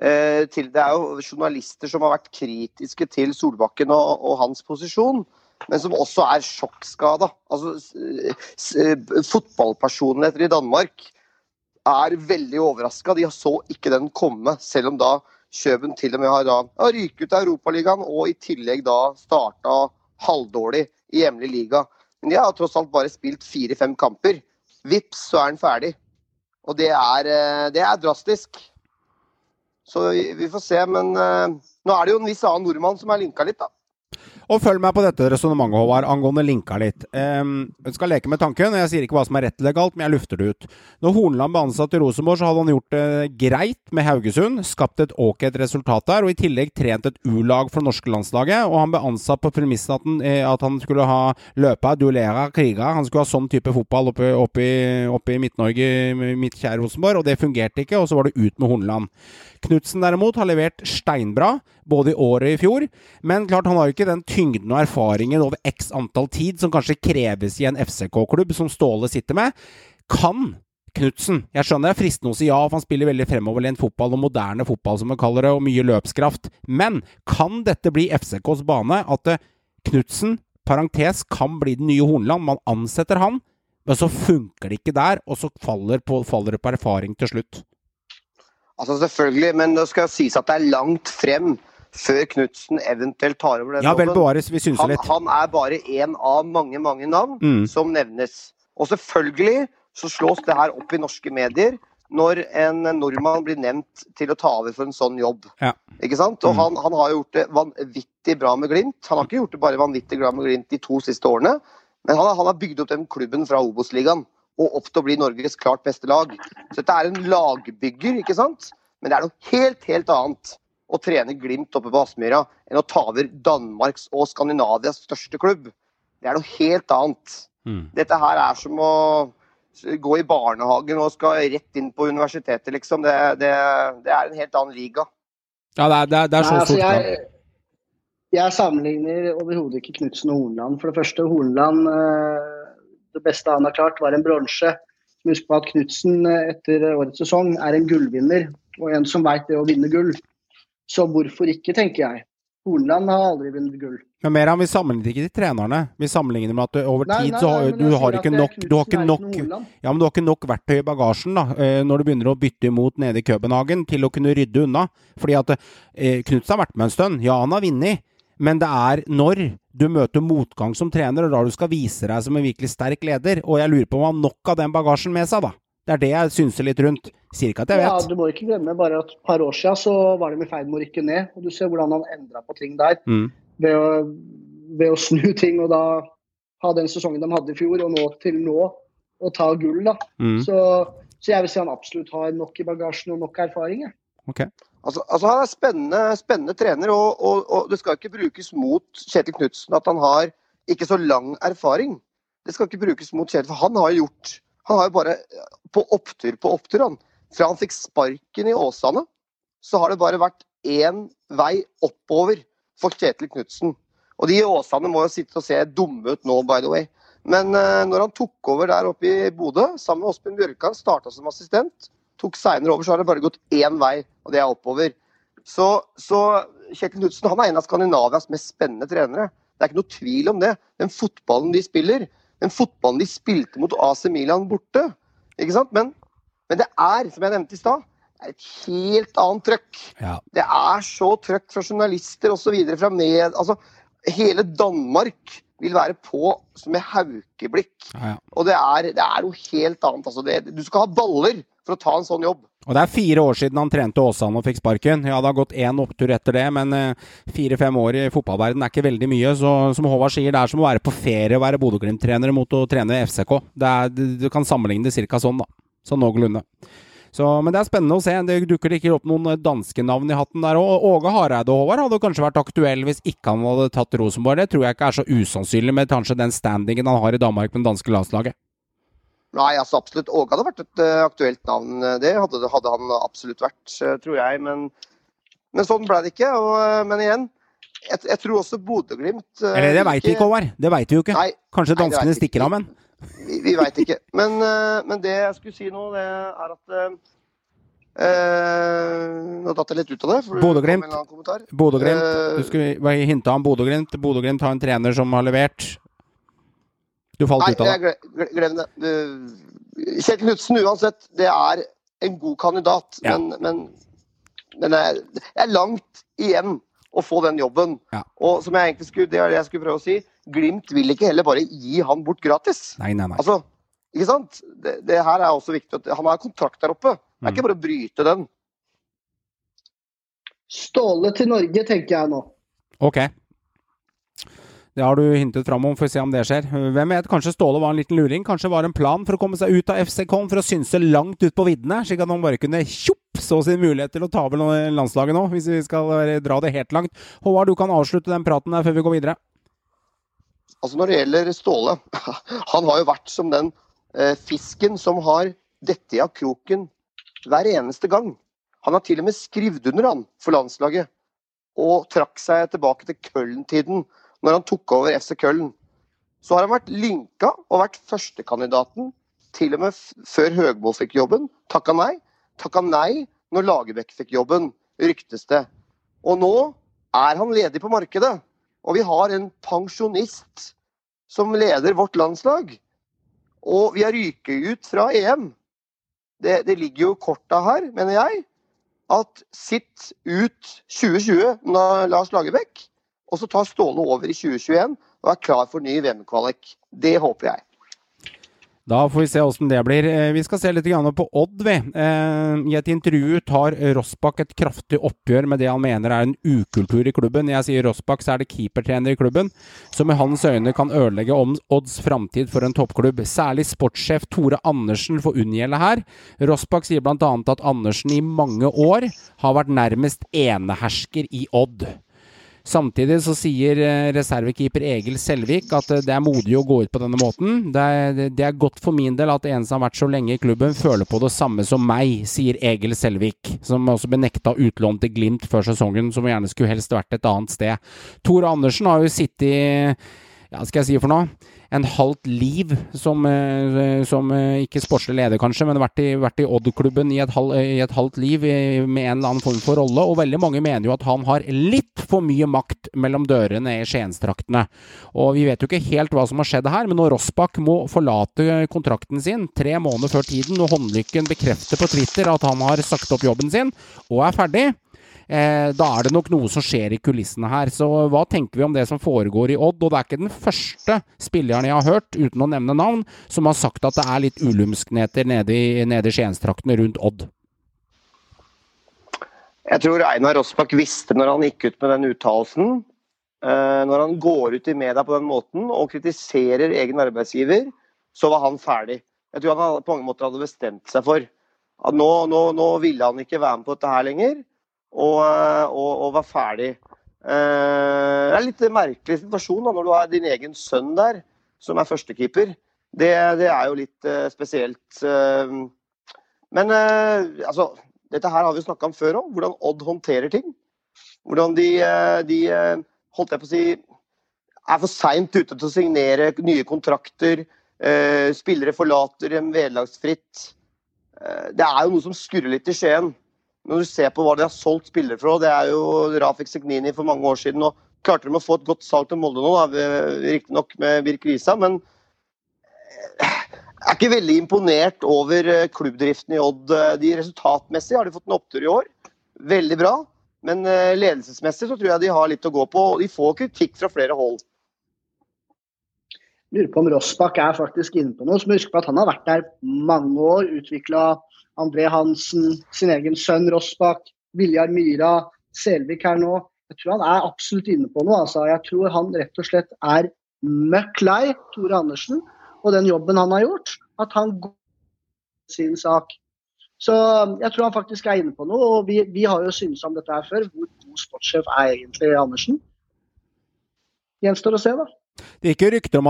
Eh, til, det er jo journalister som har vært kritiske til Solbakken og, og hans posisjon. Men som også er sjokkskada. Altså, s- fotballpersonligheter i Danmark er veldig overraska. De så ikke den komme, selv om da Kjøben til og med har da ryket ut av Europaligaen og i tillegg da starta halvdårlig i hjemlig liga. Men de har tross alt bare spilt fire-fem kamper. Vips, så er han ferdig. Og det er, eh, det er drastisk. Så vi vi får se, men eh, nå er det jo en viss annen nordmann som er linka litt, da. Og følg meg på dette resonnementet, Håvard, angående linka litt. Um, jeg skal leke med tanken. Jeg sier ikke hva som er rett eller galt, men jeg lufter det ut. Når Hornland ble ansatt i Rosenborg, så hadde han gjort det greit med Haugesund. Skapt et ok resultat der, og i tillegg trent et U-lag for det norske landslaget. Og han ble ansatt på premissen at, han, eh, at han skulle ha løpa, duellere, kriga. Han skulle ha sånn type fotball oppe, oppe oppe i Midt-Norge, mitt kjære Rosenborg, og det fungerte ikke. Og så var det ut med Hornland. Knutsen derimot har levert steinbra, både i år og i fjor. Men klart han har jo ikke den tyngden og erfaringen over x antall tid som kanskje kreves i en FCK-klubb som Ståle sitter med. Kan Knutsen Jeg skjønner det er fristende å si ja, for han spiller veldig fremoverlent fotball og moderne fotball, som vi kaller det, og mye løpskraft. Men kan dette bli FCKs bane? At eh, Knutsen, parentes, kan bli den nye Hornland? Man ansetter han, men så funker det ikke der, og så faller, på, faller det på erfaring til slutt. Altså Selvfølgelig, men det skal sies at det er langt frem før Knutsen eventuelt tar over den Ja, vel bevares, vi synes Han, litt. han er bare én av mange, mange navn Mm. som nevnes. Og selvfølgelig så slås det her opp i norske medier når en nordmann blir nevnt til å ta over for en sånn jobb. Ja. Ikke sant? Og Mm. han, han har gjort det vanvittig bra med Glimt. Han har ikke gjort det bare vanvittig bra med Glimt de to siste årene, men han, han har bygd opp den klubben fra Obos-ligaen og opp til å bli Norges klart beste lag. Så dette er en lagbygger, ikke sant? Men det er noe helt, helt annet å trene Glimt oppe på Aspmyra enn å ta over Danmarks og Skandinavias største klubb. Det er noe helt annet. Mm. Dette her er som å gå i barnehagen og skal rett inn på universitetet, liksom. Det, det, det er en helt annen liga. Ja, det er, det er, det er så Nei, altså, jeg, jeg sammenligner overhodet ikke Knutsen og Hornland. For det første, Hornland eh, Det beste han har klart, var en bronse. Husk på at Knutsen eh, etter årets sesong er en gullvinner, og en som veit det å vinne gull. Så hvorfor ikke, tenker jeg. Horneland har aldri vunnet gull. Men Meran, vi sammenligner ikke de trenerne. Vi sammenligner med at over Nei, tid nei, så har du har ikke nok Du har ikke nok ja, men du har ikke nok verktøy i bagasjen da, eh, når du begynner å bytte imot nede i Københagen til å kunne rydde unna. Fordi at eh, Knutsen har vært med en stund. Ja, han har vunnet. Men det er når du møter motgang som trener, og da du skal vise deg som en virkelig sterk leder. Og jeg lurer på om han har nok av den bagasjen med seg, da. Det er det jeg synser litt rundt. Sier ikke at jeg Ja, vet. Du må ikke glemme bare at et par år siden så var de i ferd med å rykke ned. og Du ser hvordan han endra på ting der. Mm. Ved å, ved å snu ting og da ha den sesongen de hadde i fjor, og nå til nå å ta gull. da. Mm. Så, så jeg vil si han absolutt har nok i bagasjen og nok erfaring. jeg. Ok. Altså, altså Han er spennende, spennende trener, og, og, og det skal ikke brukes mot Kjetil Knutsen at han har ikke så lang erfaring. Det skal ikke brukes mot Kjetil, for han har jo gjort Han har jo bare på opptur på opptur, han. Fra han fikk sparken i Åsane, så har det bare vært én vei oppover for Kjetil Knutsen. Og de i Åsane må jo sitte og se dumme ut nå, by the way. Men uh, når han tok over der oppe i Bodø, sammen med Åsbjørn Bjørkan, starta som assistent, tok seinere over, så har det bare gått én vei, og det er oppover. Så, så Kjetil Knutsen er en av Skandinavias mest spennende trenere. Det er ikke noe tvil om det. Den fotballen de spiller, den fotballen de spilte mot AC Milan borte. Ikke sant? Men, men det er, som jeg nevnte i stad, et helt annet trøkk. Ja. Det er så trøkk fra journalister osv. fra med... Altså, hele Danmark vil være på som med haukeblikk. Ja, ja. Og det er, det er noe helt annet. Altså, det, du skal ha baller for å ta en sånn jobb. Og det er fire år siden han trente Åsane og fikk sparken. Ja, det har gått én opptur etter det, men eh, fire-fem år i fotballverden er ikke veldig mye. Så som Håvard sier, det er som å være på ferie og være Bodø-Glimt-trener mot å trene FCK. Det er, du kan sammenligne det ca. sånn, da. Sånn noenlunde. Så, men det er spennende å se. Det dukker ikke opp noen danske navn i hatten der òg. Åge Hareide Håvard hadde kanskje vært aktuell hvis ikke han hadde tatt Rosenborg. Det tror jeg ikke er så usannsynlig med kanskje den standingen han har i Danmark med det danske landslaget. Nei, altså absolutt. Åge hadde vært et eh, aktuelt navn. Det hadde, hadde han absolutt vært, eh, tror jeg. Men, men sånn ble det ikke. Og, eh, men igjen, jeg, jeg tror også Bodø-Glimt Eller det veit vi ikke, Håvard. Det veit vi jo ikke. Nei, Kanskje danskene nei, stikker ikke. av, men. Vi, vi veit ikke. Men, eh, men det jeg skulle si nå, det er at Eh, nå datt jeg litt ut av det. Bodø-Glimt. Bodø-Glimt. Eh, Du skulle hinta om Bodø-Glimt. Bodø-Glimt har en trener som har levert. Du falt Nei, ut av det. gle- glem det. Eh, Kjell Knutsen uansett, det er en god kandidat. Ja. Men, men, men det er langt igjen å få den jobben. Ja. Og som jeg egentlig skulle, det er det jeg skulle prøve å si, Glimt vil ikke heller bare gi han bort gratis. Nei, nei, nei. Altså, ikke sant? Det, det her er også viktig. At han har kontrakt der oppe. Det Mm. er ikke bare å bryte den. Ståle til Norge, tenker jeg nå. Ok. Det har du hintet fram om, får se om det skjer. Hvem vet, kanskje Ståle var en liten luring? Kanskje var en plan for å komme seg ut av FC Kollen for å synse langt ut på viddene, slik at han bare kunne tjopp så sin mulighet til å ta over landslaget nå, hvis vi skal dra det helt langt. Håvard, du kan avslutte den praten der før vi går videre. Altså Når det gjelder Ståle, [laughs] han har jo vært som den eh, fisken som har dette av kroken hver eneste gang. Han har til og med skrevet under han for landslaget, og trakk seg tilbake til Köln-tiden, når han tok over FC Køllen. Så har han vært linka og vært førstekandidaten, til og med før Høgmo fikk jobben. Takka nei. Takka nei når Lagerbäck fikk jobben, ryktes det. Og nå er han ledig på markedet. Og vi har en pensjonist som leder vårt landslag. Og vi har ryket ut fra EM. Det, det ligger jo korta her, mener jeg, at sitt ut 2020 når Lars Lagerbäck, og så tar Ståle over i 2021 og er klar for ny VM-kvalik. Det håper jeg. Da får vi se åssen det blir. Eh, Vi skal se litt på Odd, vi. Eh, I et intervju tar Rossbakk et kraftig oppgjør med det han mener er en ukultur i klubben. Jeg sier Rossbakk, så er det keepertrener i klubben, som i hans øyne kan ødelegge om Odds framtid for en toppklubb. Særlig sportssjef Tore Andersen får unngjelde her. Rossbakk sier bl.a. at Andersen i mange år har vært nærmest enehersker i Odd. Samtidig så sier eh, reservekeeper Egil Selvik at eh, det er modig å gå ut på denne måten. Det er, det er godt for min del at en som har vært så lenge i klubben, føler på det samme som meg, sier Egil Selvik, som også ble nekta utlån til Glimt før sesongen, som gjerne skulle helst vært et annet sted. Tor Andersen har jo sittet i ja, skal jeg si for noe? En halvt liv som, eh, som eh, ikke sportslig leder, kanskje, men vært i, vært i Odd-klubben i, halv- i et halvt liv med en eller annen form for rolle. Og veldig mange mener jo at han har litt for mye makt mellom dørene i Skienstraktene. Og vi vet jo ikke helt hva som har skjedd her, men når Rossbakk må forlate kontrakten sin tre måneder før tiden, og Håndlykken bekrefter på Twitter at han har sagt opp jobben sin og er ferdig, Eh, da er det nok noe som skjer i kulissene her. Så hva tenker vi om det som foregår i Odd? Og det er ikke den første spilleren jeg har hørt, uten å nevne navn, som har sagt at det er litt ulumskneter nede i, nede i Skienstraktene rundt Odd. Jeg tror Einar Rossbakk visste når han gikk ut med den uttalelsen. eh, Når han går ut i media på den måten og kritiserer egen arbeidsgiver, så var han ferdig. Jeg tror han på mange måter hadde bestemt seg for at nå, nå, nå ville han ikke være med på dette her lenger, og, eh, og, og var ferdig. Eh, Det er en litt merkelig situasjon da, når du har din egen sønn der, som er førstekeeper. Det, det er jo litt eh, spesielt. eh. Men altså, dette her har vi snakka om før òg, hvordan Odd håndterer ting. Hvordan de, de holdt jeg på å si, er for seint ute til å signere nye kontrakter. Spillere forlater dem vederlagsfritt. Det er jo noe som skurrer litt i Skien. Når du ser på hva de har solgt spillere fra, det er jo Rafik Segnini for mange år siden. og Klarte de å få et godt salg til Molde nå, riktignok med Birk Risa, men jeg er ikke veldig imponert over eh, klubbdriften i Odd. Eh, De Resultatmessig har de fått en opptur i år. Veldig bra. Men eh, ledelsesmessig så tror jeg de har litt å gå på. og De får kritikk fra flere hold. Lurer på om Rossbakk er faktisk inne på noe. Så må huske på at han har vært der mange år. Utvikla André Hansen, sin egen sønn Rossbakk, Viljar Myra, Selvik her nå. Jeg tror han er absolutt inne på noe. Altså. Jeg tror han rett og slett er møkk lei Tore Andersen og den jobben han har gjort. At han går sin sak. Så jeg tror han faktisk er inne på noe. Og vi, vi har jo syntes om dette her før. Hvor god sportssjef er egentlig Andersen? Gjenstår å se, da. Det gikk jo rykter om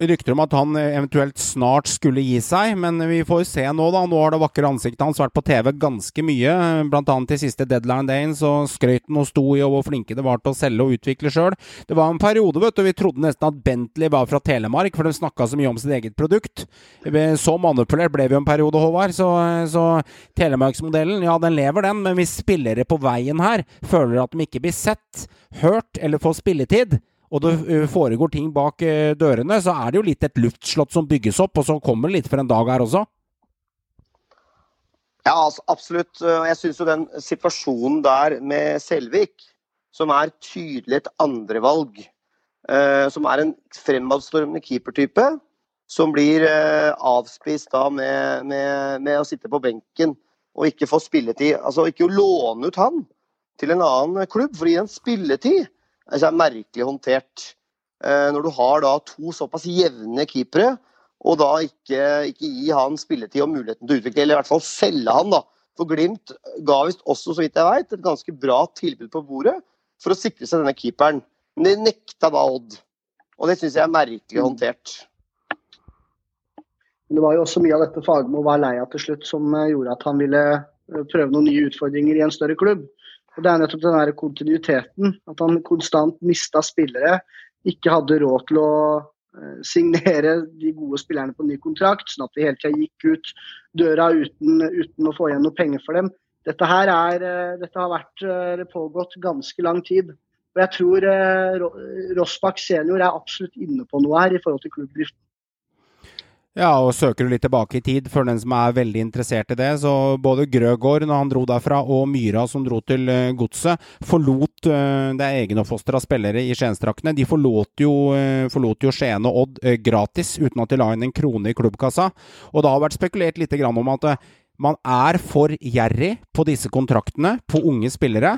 rykter om at han eventuelt snart skulle gi seg, men vi får se nå, da. Nå har det vakre ansiktet hans vært på TV ganske mye. Blant annet i siste deadline dayen så skrøt han og sto i og hvor flinke det var til å selge og utvikle sjøl. Det var en periode, vet du, vi trodde nesten at Bentley var fra Telemark, for de snakka så mye om sitt eget produkt. Så manipulert ble vi jo en periode, Håvard. Så, så Telemarksmodellen, ja, den lever, den, men hvis spillere på veien her føler at de ikke blir sett, hørt eller får spilletid, og det foregår ting bak dørene, så er det jo litt et luftslott som bygges opp, og så kommer det litt for en dag her også. Ja, altså, absolutt. Jeg syns jo den situasjonen der med Selvik, som er tydelig et andrevalg, eh, som er en fremadstormende keepertype, som blir avspist da med, med, med å sitte på benken og ikke få spilletid. Altså ikke å låne ut han til en annen klubb for å gi han spilletid, altså, er merkelig håndtert. Eh, når du har da to såpass jevne keepere, og da ikke, ikke gi han spilletid og muligheten til å utvikle, eller i hvert fall selge han. da. For Glimt ga visst også, så vidt jeg veit, et ganske bra tilbud på bordet for å sikre seg denne keeperen. Men det nekta da Odd. Og det syns jeg er merkelig håndtert. Men det var jo også mye av dette Fagermo var lei av til slutt, som eh, gjorde at han ville eh, prøve noen nye utfordringer i en større klubb. Og Det er nettopp den der kontinuiteten. At han konstant mista spillere. Ikke hadde råd til å eh, signere de gode spillerne på ny kontrakt, sånn at de hele tida gikk ut døra uten, uten å få igjen noe penger for dem. Dette her er, eh, dette har vært eh, pågått ganske lang tid. Og jeg tror Rossbakk senior er absolutt inne på noe her i forhold til klubbdrift. Ja, og søker du litt tilbake i tid for den som er veldig interessert i det, så både Grøgaard, når han dro derfra, og Myra, som dro til uh, Godset, forlot uh, Det er egenoppfostra spillere i Skiensdraktene. De forlot jo, uh, forlot jo Skien og Odd gratis, uten at de la inn en krone i klubbkassa. Og det har vært spekulert litt grann om at man er for gjerrig på disse kontraktene på unge spillere.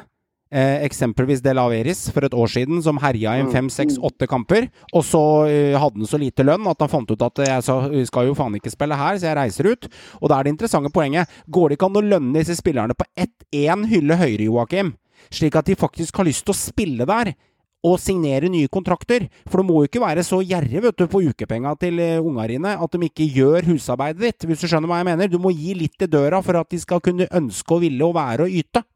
Eh, eksempelvis Del Averis for et år siden, som herja i fem, seks, åtte kamper. Og så eh, hadde han så lite lønn at han fant ut at eh, jeg sa, skal jo faen ikke spille her, så jeg reiser ut. Og da er det interessante poenget. Går det ikke an å lønne disse spillerne på ett én hylle høyere, Joakim? Slik at de faktisk har lyst til å spille der. Og signere nye kontrakter. For du må jo ikke være så gjerrig vet du, på ukepenga til eh, unga dine at de ikke gjør husarbeidet ditt, hvis du skjønner hva jeg mener. Du må gi litt til døra for at de skal kunne ønske og ville å være og yte.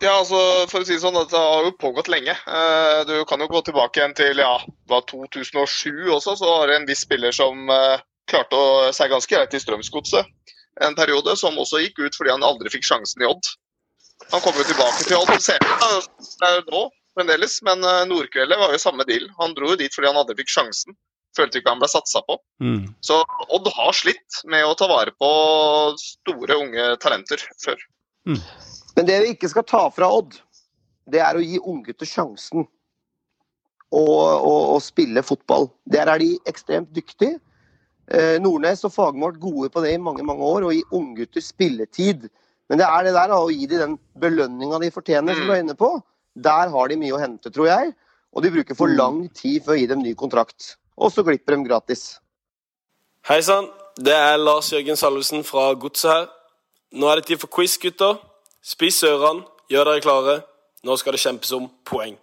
Ja, altså, for å si det sånn, Det har jo pågått lenge. Eh, Du kan jo gå tilbake igjen til ja, hva, 2007 også. Så var det en viss spiller som eh, klarte å seg ganske greit i Strømsgodset en periode, som også gikk ut fordi han aldri fikk sjansen i Odd. Han kom jo tilbake til Odd eh, nå fremdeles, men eh, Nordkveldet var jo samme deal. Han dro jo dit fordi han aldri fikk sjansen. Følte ikke han ble satsa på. Mm. Så Odd har slitt med å ta vare på store, unge talenter før. Men det vi ikke skal ta fra Odd, det er å gi unggutter sjansen å, å, å spille fotball. Der er de ekstremt dyktige. Eh, Nordnes og Fagermo har vært gode på det i mange mange år, å gi unggutter spilletid. Men det er det der da, å gi dem den belønninga de fortjener, som du er inne på. Der har de mye å hente, tror jeg. Og de bruker for lang tid for å gi dem ny kontrakt. Og så glipper de gratis. Hei sann, det er Lars Jørgen Salvesen fra Godset her. Nå er det tid for quiz, gutter. Spiss ørene, gjør dere klare. Nå skal det kjempes om poeng.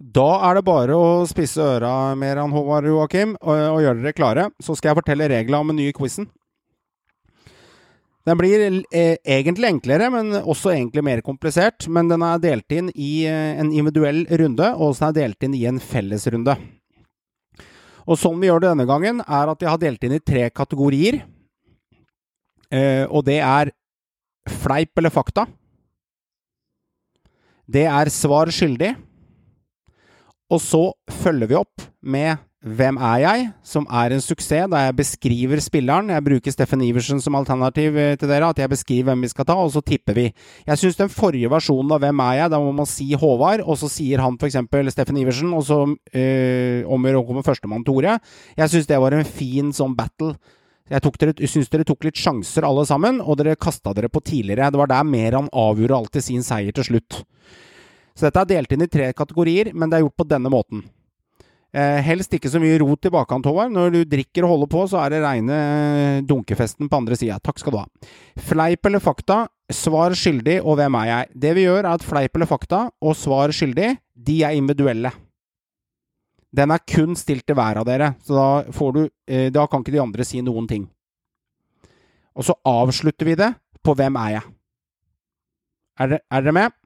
Da er det bare å spisse øra mer, enn Håvard Joakim, og, og gjøre dere klare. Så skal jeg fortelle reglene om den nye quizen. Den blir eh, egentlig enklere, men også egentlig mer komplisert. Men den er delt inn i eh, en individuell runde, og så er delt inn i en fellesrunde. Og sånn vi gjør det denne gangen, er at jeg har delt inn i tre kategorier. Eh, og det er fleip eller fakta. Det er svar skyldig. Og så følger vi opp med Hvem er jeg?, som er en suksess, da jeg beskriver spilleren. Jeg bruker Steffen Iversen som alternativ eh, til dere, at jeg beskriver hvem vi skal ta, og så tipper vi. Jeg syns den forrige versjonen av Hvem er jeg?, da må man si Håvard, og så sier han f.eks. Steffen Iversen, og så øh, omgjør komme førstemann Tore. Jeg syns det var en fin sånn battle. Jeg dere, syns dere tok litt sjanser alle sammen, og dere kasta dere på tidligere. Det var der Meran avgjorde alltid sin seier til slutt. Så dette er delt inn i tre kategorier, men det er gjort på denne måten. Eh, helst ikke så mye rot i bakkant, Håvard. Når du drikker og holder på, så er det reine eh, dunkefesten på andre sida. Takk skal du ha. Fleip eller fakta? Svar skyldig, og hvem er jeg? Det vi gjør, er at fleip eller fakta og svar skyldig, de er individuelle. Den er kun stilt til hver av dere, så da får du eh, Da kan ikke de andre si noen ting. Og så avslutter vi det på Hvem er jeg? Er er dere med?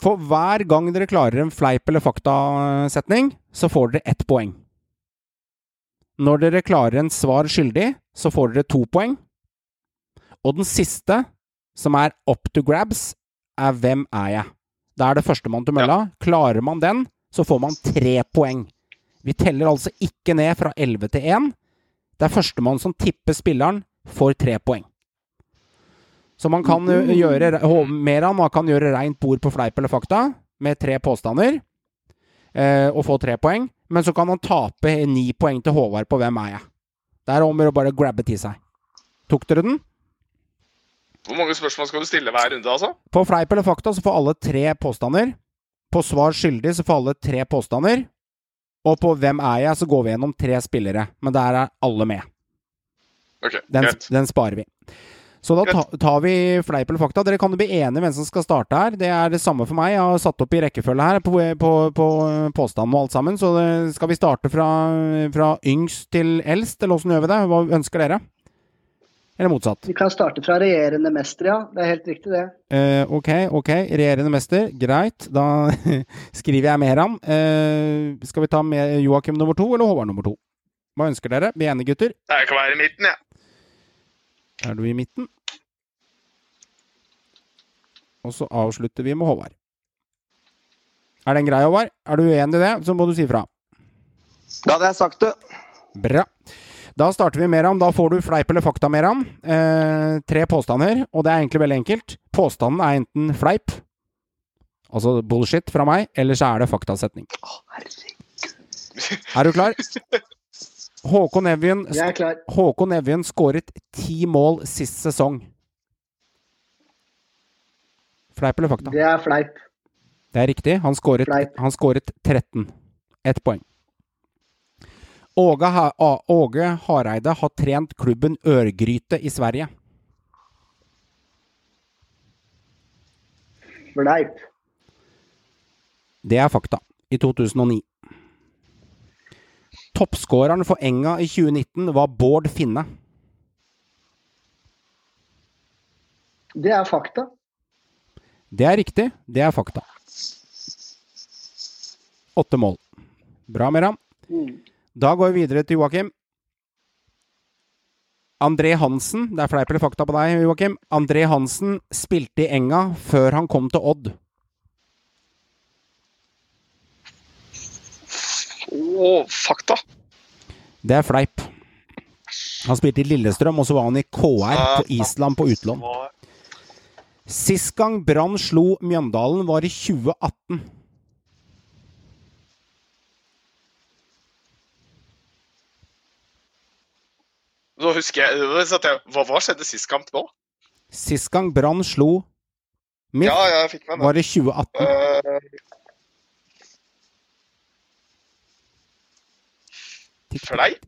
For hver gang dere klarer en fleip- eller faktasetning, så får dere ett poeng. Når dere klarer en svar skyldig, så får dere to poeng. Og den siste, som er up to grabs, er Hvem er jeg? Da er det førstemann til mølla. Klarer man den, så får man tre poeng. Vi teller altså ikke ned fra 11 til 1. Det er førstemann som tipper spilleren, får tre poeng. Så man kan gjøre mer Meran man kan gjøre reint bord på fleip eller fakta med tre påstander eh, og få tre poeng. Men så kan han tape ni poeng til Håvard på Hvem er jeg? Det er om å bare grabbe til seg. Tok dere den? Hvor mange spørsmål skal du stille hver runde, altså? På fleip eller fakta så får alle tre påstander. På svar skyldig så får alle tre påstander. Og på Hvem er jeg så går vi gjennom tre spillere. Men der er alle med. Ok, Den, den sparer vi. Så da ta, tar vi fleip eller fakta. Dere kan jo bli enige hvem som skal starte her. Det er det samme for meg. Jeg har satt opp i rekkefølge her på, på, på påstanden og alt sammen. Så det, skal vi starte fra, fra yngst til eldst, eller åssen gjør vi det? Hva ønsker dere? Eller motsatt? Vi kan starte fra regjerende mester, ja. Det er helt riktig, det. Eh, ok, ok. Regjerende mester. Greit. Da [laughs] skriver jeg Meran. Eh, skal vi ta med Joakim nummer to eller Håvard nummer to? Hva ønsker dere? Bli enige, gutter. Jeg kan være i midten, jeg. Er du i midten? Og så avslutter vi med Håvard. Er den grei, Håvard? Er du uenig i det, så må du si fra. Da hadde jeg sagt det. Bra. Da starter vi Meran. Da får du fleip eller fakta, Meran. Eh, tre påstander, og det er egentlig veldig enkelt. Påstanden er enten fleip, altså bullshit fra meg, eller så er det faktasetning. Er du klar? Håkon Evjen, Jeg er klar. Håkon Evjen skåret ti mål sist sesong. Fleip eller fakta? Det er fleip. Det er riktig. Han skåret, han skåret 13. Ett poeng. Åge, ha, Åge Hareide har trent klubben Ørgryte i Sverige. Fleip. Det er fakta. I 2009. Toppskåreren for Enga i 2019 var Bård Finne. Det er fakta. Det er riktig. Det er fakta. Åtte mål. Bra, Meran. Mm. Da går vi videre til Joakim. André Hansen, det er fleip eller fakta på deg, Joakim. André Hansen spilte i Enga før han kom til Odd. Å, fakta. Det er fleip. Han spilte i Lillestrøm, og så var han i KR på Island på utlån. Sist gang Brann slo Mjøndalen, var i 2018. Nå husker jeg, jeg Hva, hva skjedde sist kamp nå? Sist gang Brann slo MIF, Ja, det. var i 2018. Uh, fleip?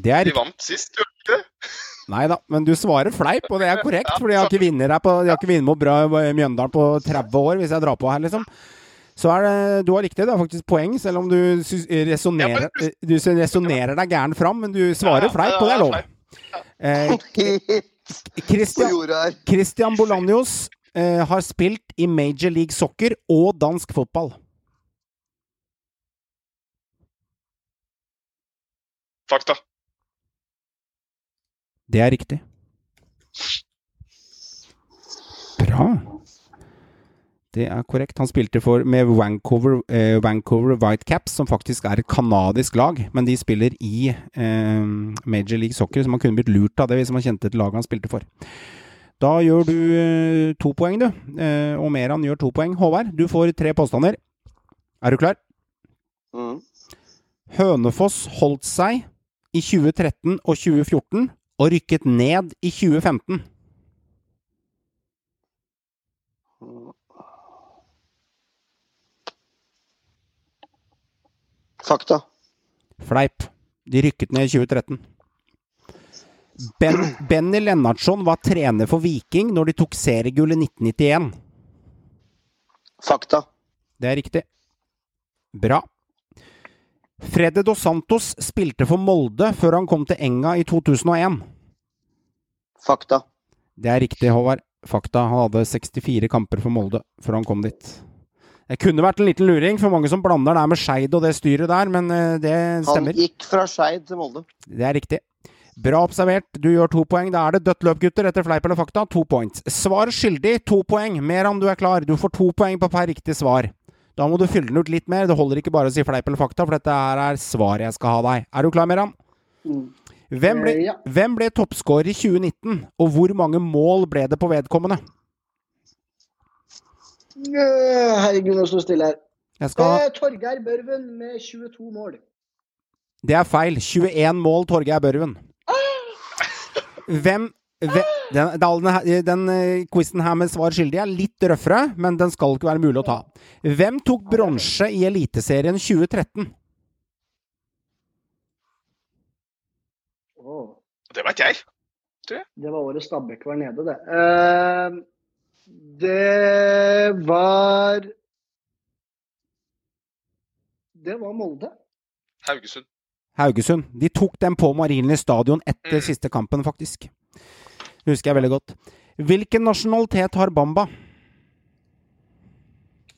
Er De vant sist, gjorde de ikke det? Nei da, men du svarer fleip, og det er korrekt. For de har ikke vunnet mot bra Mjøndalen på 30 år, hvis jeg drar på her, liksom. Så er det Du har riktig, det er faktisk poeng, selv om du sy- resonnerer Ja, resonnerer deg gæren fram, men du svarer Ja, fleip, og det er lov. Eh, Christian. Christian Bolanjos eh, har spilt i Major League Soccer og dansk fotball. Fakta. Det er riktig. Bra. Det er korrekt. Han spilte for med Vancouver, eh, Vancouver Whitecaps, som faktisk er et canadisk lag. Men de spiller i eh, Major League Soccer, så man kunne blitt lurt av det hvis man kjente et lag han spilte for. Da gjør du eh, to poeng, du. Eh, og Meran gjør to poeng. Håvard, du får tre påstander. Er du klar? Mm. Hønefoss holdt seg i 2013 og 2014 og rykket ned i 2015. Fakta. Fleip. De rykket ned i 2013. Ben, Benny Lennartson var trener for Viking når de tok seriegullet 1991. Fakta. Det er riktig. Bra. Freddy Dos Santos spilte for Molde før han kom til Enga i 2001. Fakta. Det er riktig, Håvard. Fakta. Han hadde 64 kamper for Molde før han kom dit. Det kunne vært en liten luring for mange som blander det med Skeid og det styret der, men det stemmer. Han gikk fra Skeid til Molde. Det er riktig. Bra observert. Du gjør to poeng. Da er det dødt løp, gutter, etter fleip eller fakta. To points. Svar skyldig, to poeng. Mer om du er klar. Du får to poeng på per riktig svar. Da må du fylle den ut litt mer. Det holder ikke bare å si fleip eller fakta, for dette her er svaret jeg skal ha deg. Er du klar, Meran? Mm. Hvem ble, Eh, ja. ble toppscorer i 2019, og hvor mange mål ble det på vedkommende? Herregud, nå står det stille her. Jeg skal Eh, Torgeir Børven med 22 mål. Det er feil. 21 mål, Torgeir Børven. Hvem, hvem Den, den, den eh, quizen her med svar skyldig er litt røffere, men den skal ikke være mulig å ta. Hvem tok bronse i Eliteserien 2013? Åh, Det veit jeg. det var året Stabæk var nede, det. Eh, det var Det var Molde. Haugesund. Haugesund. De tok dem på Marienlyst stadion etter Mm. siste kampen, faktisk. Det husker jeg veldig godt. Hvilken nasjonalitet har Bamba?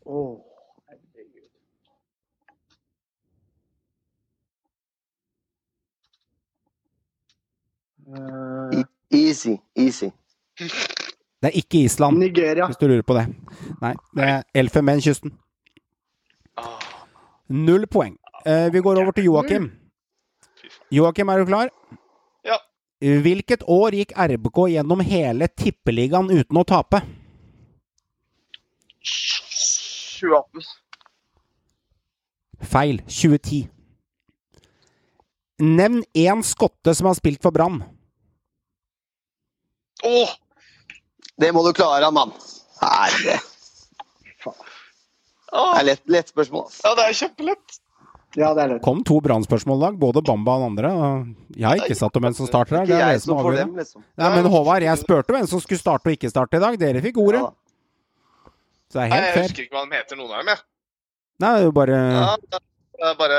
Oh. Eh, Easy. Easy. [laughs] Det er ikke Island, Nigeria. hvis du lurer på det. Nei, det er Elfenbenskysten. Null poeng. Eh, vi går over til Joakim. Joakim, er du klar? Ja. Hvilket år gikk RBK gjennom hele tippeligaen uten å tape? 2018. Feil. 2010. Nevn én skotte som har spilt for Brann. Åh! Det må du klare, mann. Herre. Det er lett, lett spørsmål. Ja, det er kjempelett. Ja, det er lett. kom to Brann-spørsmål i dag, både Bamba og den andre. Jeg har ikke satt om hvem som starter her. Det er det som avgjør liksom. Nei, men Håvard, jeg spurte hvem som skulle starte og ikke starte i dag. Dere fikk ordet. Så det er Nei, fair. jeg husker ikke hva de heter, noen av dem. jeg. Nei, det er jo bare Ja, er bare,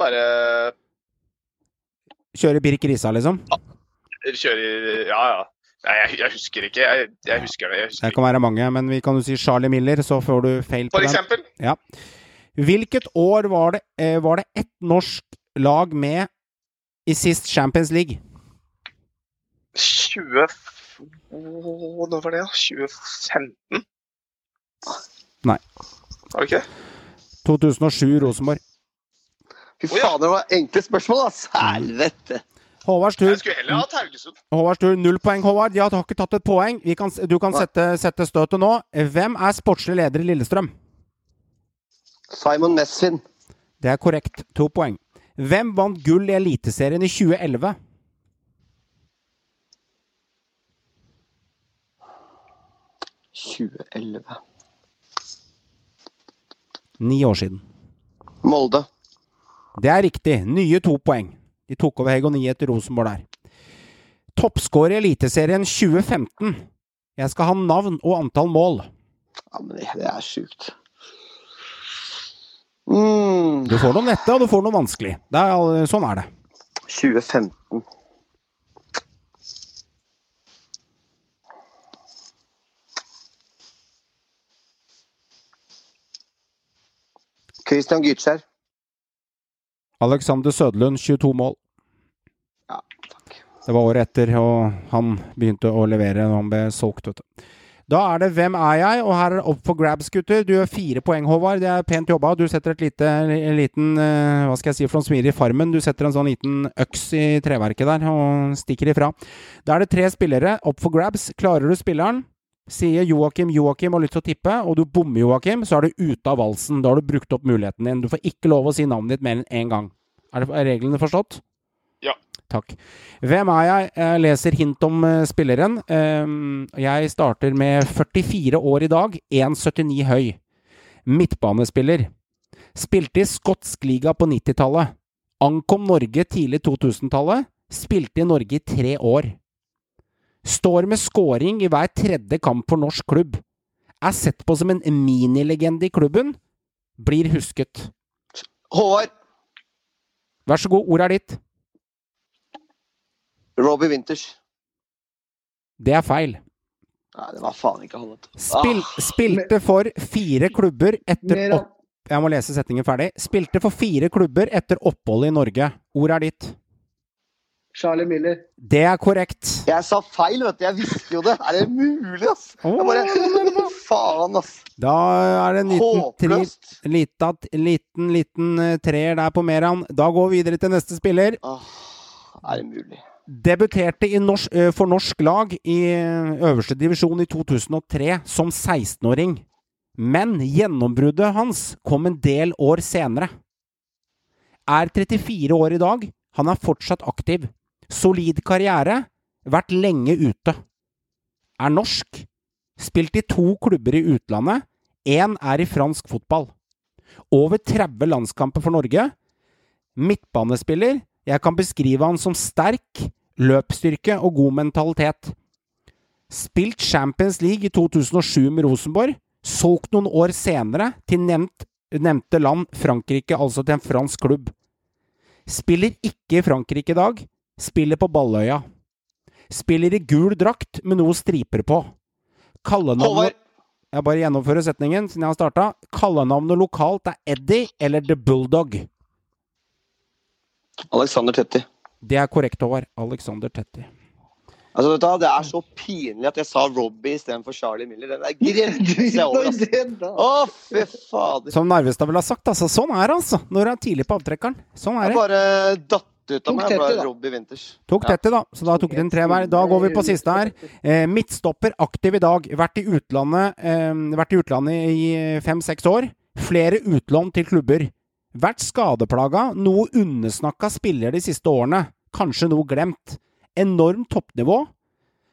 bare kjøre Birk Risa, liksom. kjøre Ja, ja. Nei, jeg, jeg husker ikke. Jeg, jeg husker det. Jeg husker Det kan være mange, men vi kan jo si Charlie Miller, så får du feil på For den. Ja. Hvilket år var det, eh, var det ett norsk lag med i sist Champions League? 20 Åh, Når var det, da? 2015? Nei. Var det ikke? 2007 Rosenborg. Fy fader, det var enkle spørsmål, ass. Helvete. Håvards tur. Jeg skulle heller hatt Haugesund. Håvards tur. Null poeng, Håvard. De har ikke tatt et poeng. Vi kan, du kan sette, sette støtet nå. Hvem er sportslig leder i Lillestrøm? Simon Messvin. Det er korrekt. To poeng. Hvem vant gull i Eliteserien i 2011? – 2011. Ni år siden. Molde. Det er riktig. Nye to poeng. De tok over Hegoni etter Rosenborg der. Toppskårer i Eliteserien 2015. Jeg skal ha navn og antall mål. Ja, men det, det er sjukt. Mm, Du får noe nette, og du får noe vanskelig. Det er, sånn er det. 2015. Christian Gytskjær. Alexander Søderlund, 22 mål. Ja, takk. Det var året etter, og han begynte å levere når han ble solgt. Vet du. Da er det 'Hvem er jeg?' og her er det opp for grabs, gutter. Du gjør fire poeng, Håvard. Det er pent jobba. Du setter et lite, en liten eh, Hva skal jeg si for noen smil i farmen? Du setter en sånn liten øks i treverket der og stikker ifra. Da er det tre spillere opp for grabs. Klarer du spilleren, sier Joakim Joakim har lyst til å tippe, og du bommer Joakim, så er du ute av valsen. Da har du brukt opp muligheten din. Du får ikke lov å si navnet ditt mer enn én gang. Er, det, er reglene forstått? Ja. Takk. Hvem er jeg? Jeg leser hint om eh, spilleren. Ehm, jeg starter med 44 år i dag, 1,79 høy. Midtbanespiller. Spilte i skotsk liga på 90-tallet. Ankom Norge tidlig 2000-tallet. Spilte i Norge i tre år. Står med scoring i hver tredje kamp for norsk klubb. Er sett på som en minilegende i klubben. Blir husket. Håvard. Vær så god, ordet er ditt. Robbie Winters. Det er feil. Nei, det var faen ikke han. Spil, Ah, spilte for fire klubber etter opp... Jeg må lese setningen ferdig. Spilte for fire klubber etter oppholdet i Norge. Ordet er ditt. Charlie Miller. Det er korrekt. jeg sa feil, vet du. Jeg visste jo det. Er det mulig, ass? Jeg bare [laughs] Faen, ass. Da er det en liten, tri, Håpløst. lita, liten, liten eh, treer der på Meran. Da går vi videre til neste spiller. Åh, er det mulig? Debuterte i norsk, eh, for norsk lag i eh, øverste divisjon i 2003 som 16-åring. Men gjennombruddet hans kom en del år senere. Er 34 år i dag. Han er fortsatt aktiv. Solid karriere. Vært lenge ute. Er norsk. Spilt i to klubber i utlandet. Én er i fransk fotball. Over 30 landskamper for Norge. Midtbanespiller. Jeg kan beskrive han som sterk, løpsstyrke og god mentalitet. Spilt Champions League i 2007 med Rosenborg. Solgt noen år senere til nevnt, nevnte land, Frankrike, altså til en fransk klubb. Spiller ikke i Frankrike i dag. Spiller på Balløya. Spiller i gul drakt med noe striper på. Kallenavnet Jeg bare gjennomfører setningen siden jeg har starta. Kallenavnet lokalt er Eddie eller The Bulldog. Alexander Tetti. Det er korrekt, Håvard. Alexander Tetti. Altså, vet du, Det er så pinlig at jeg sa Robbie istedenfor Charlie Miller. Den er grensa over, altså. Det. Å, fy fader. Som Narvestad ville ha sagt, altså. Sånn er det, altså. Når du er tidlig på avtrekkeren. Sånn er Jeg bare datt ut av meg. Jeg Tetti, da. Robbie Winters. Tok Ja. Tetti, da. Så da tok den tre hver. Da går vi på siste her. Eh, midtstopper, aktiv i dag. Vært i utlandet, eh, vært i utlandet i fem-seks år. Flere utlån til klubber. Vært skadeplaga, noe undersnakka spiller de siste årene. Kanskje noe glemt. Enormt toppnivå.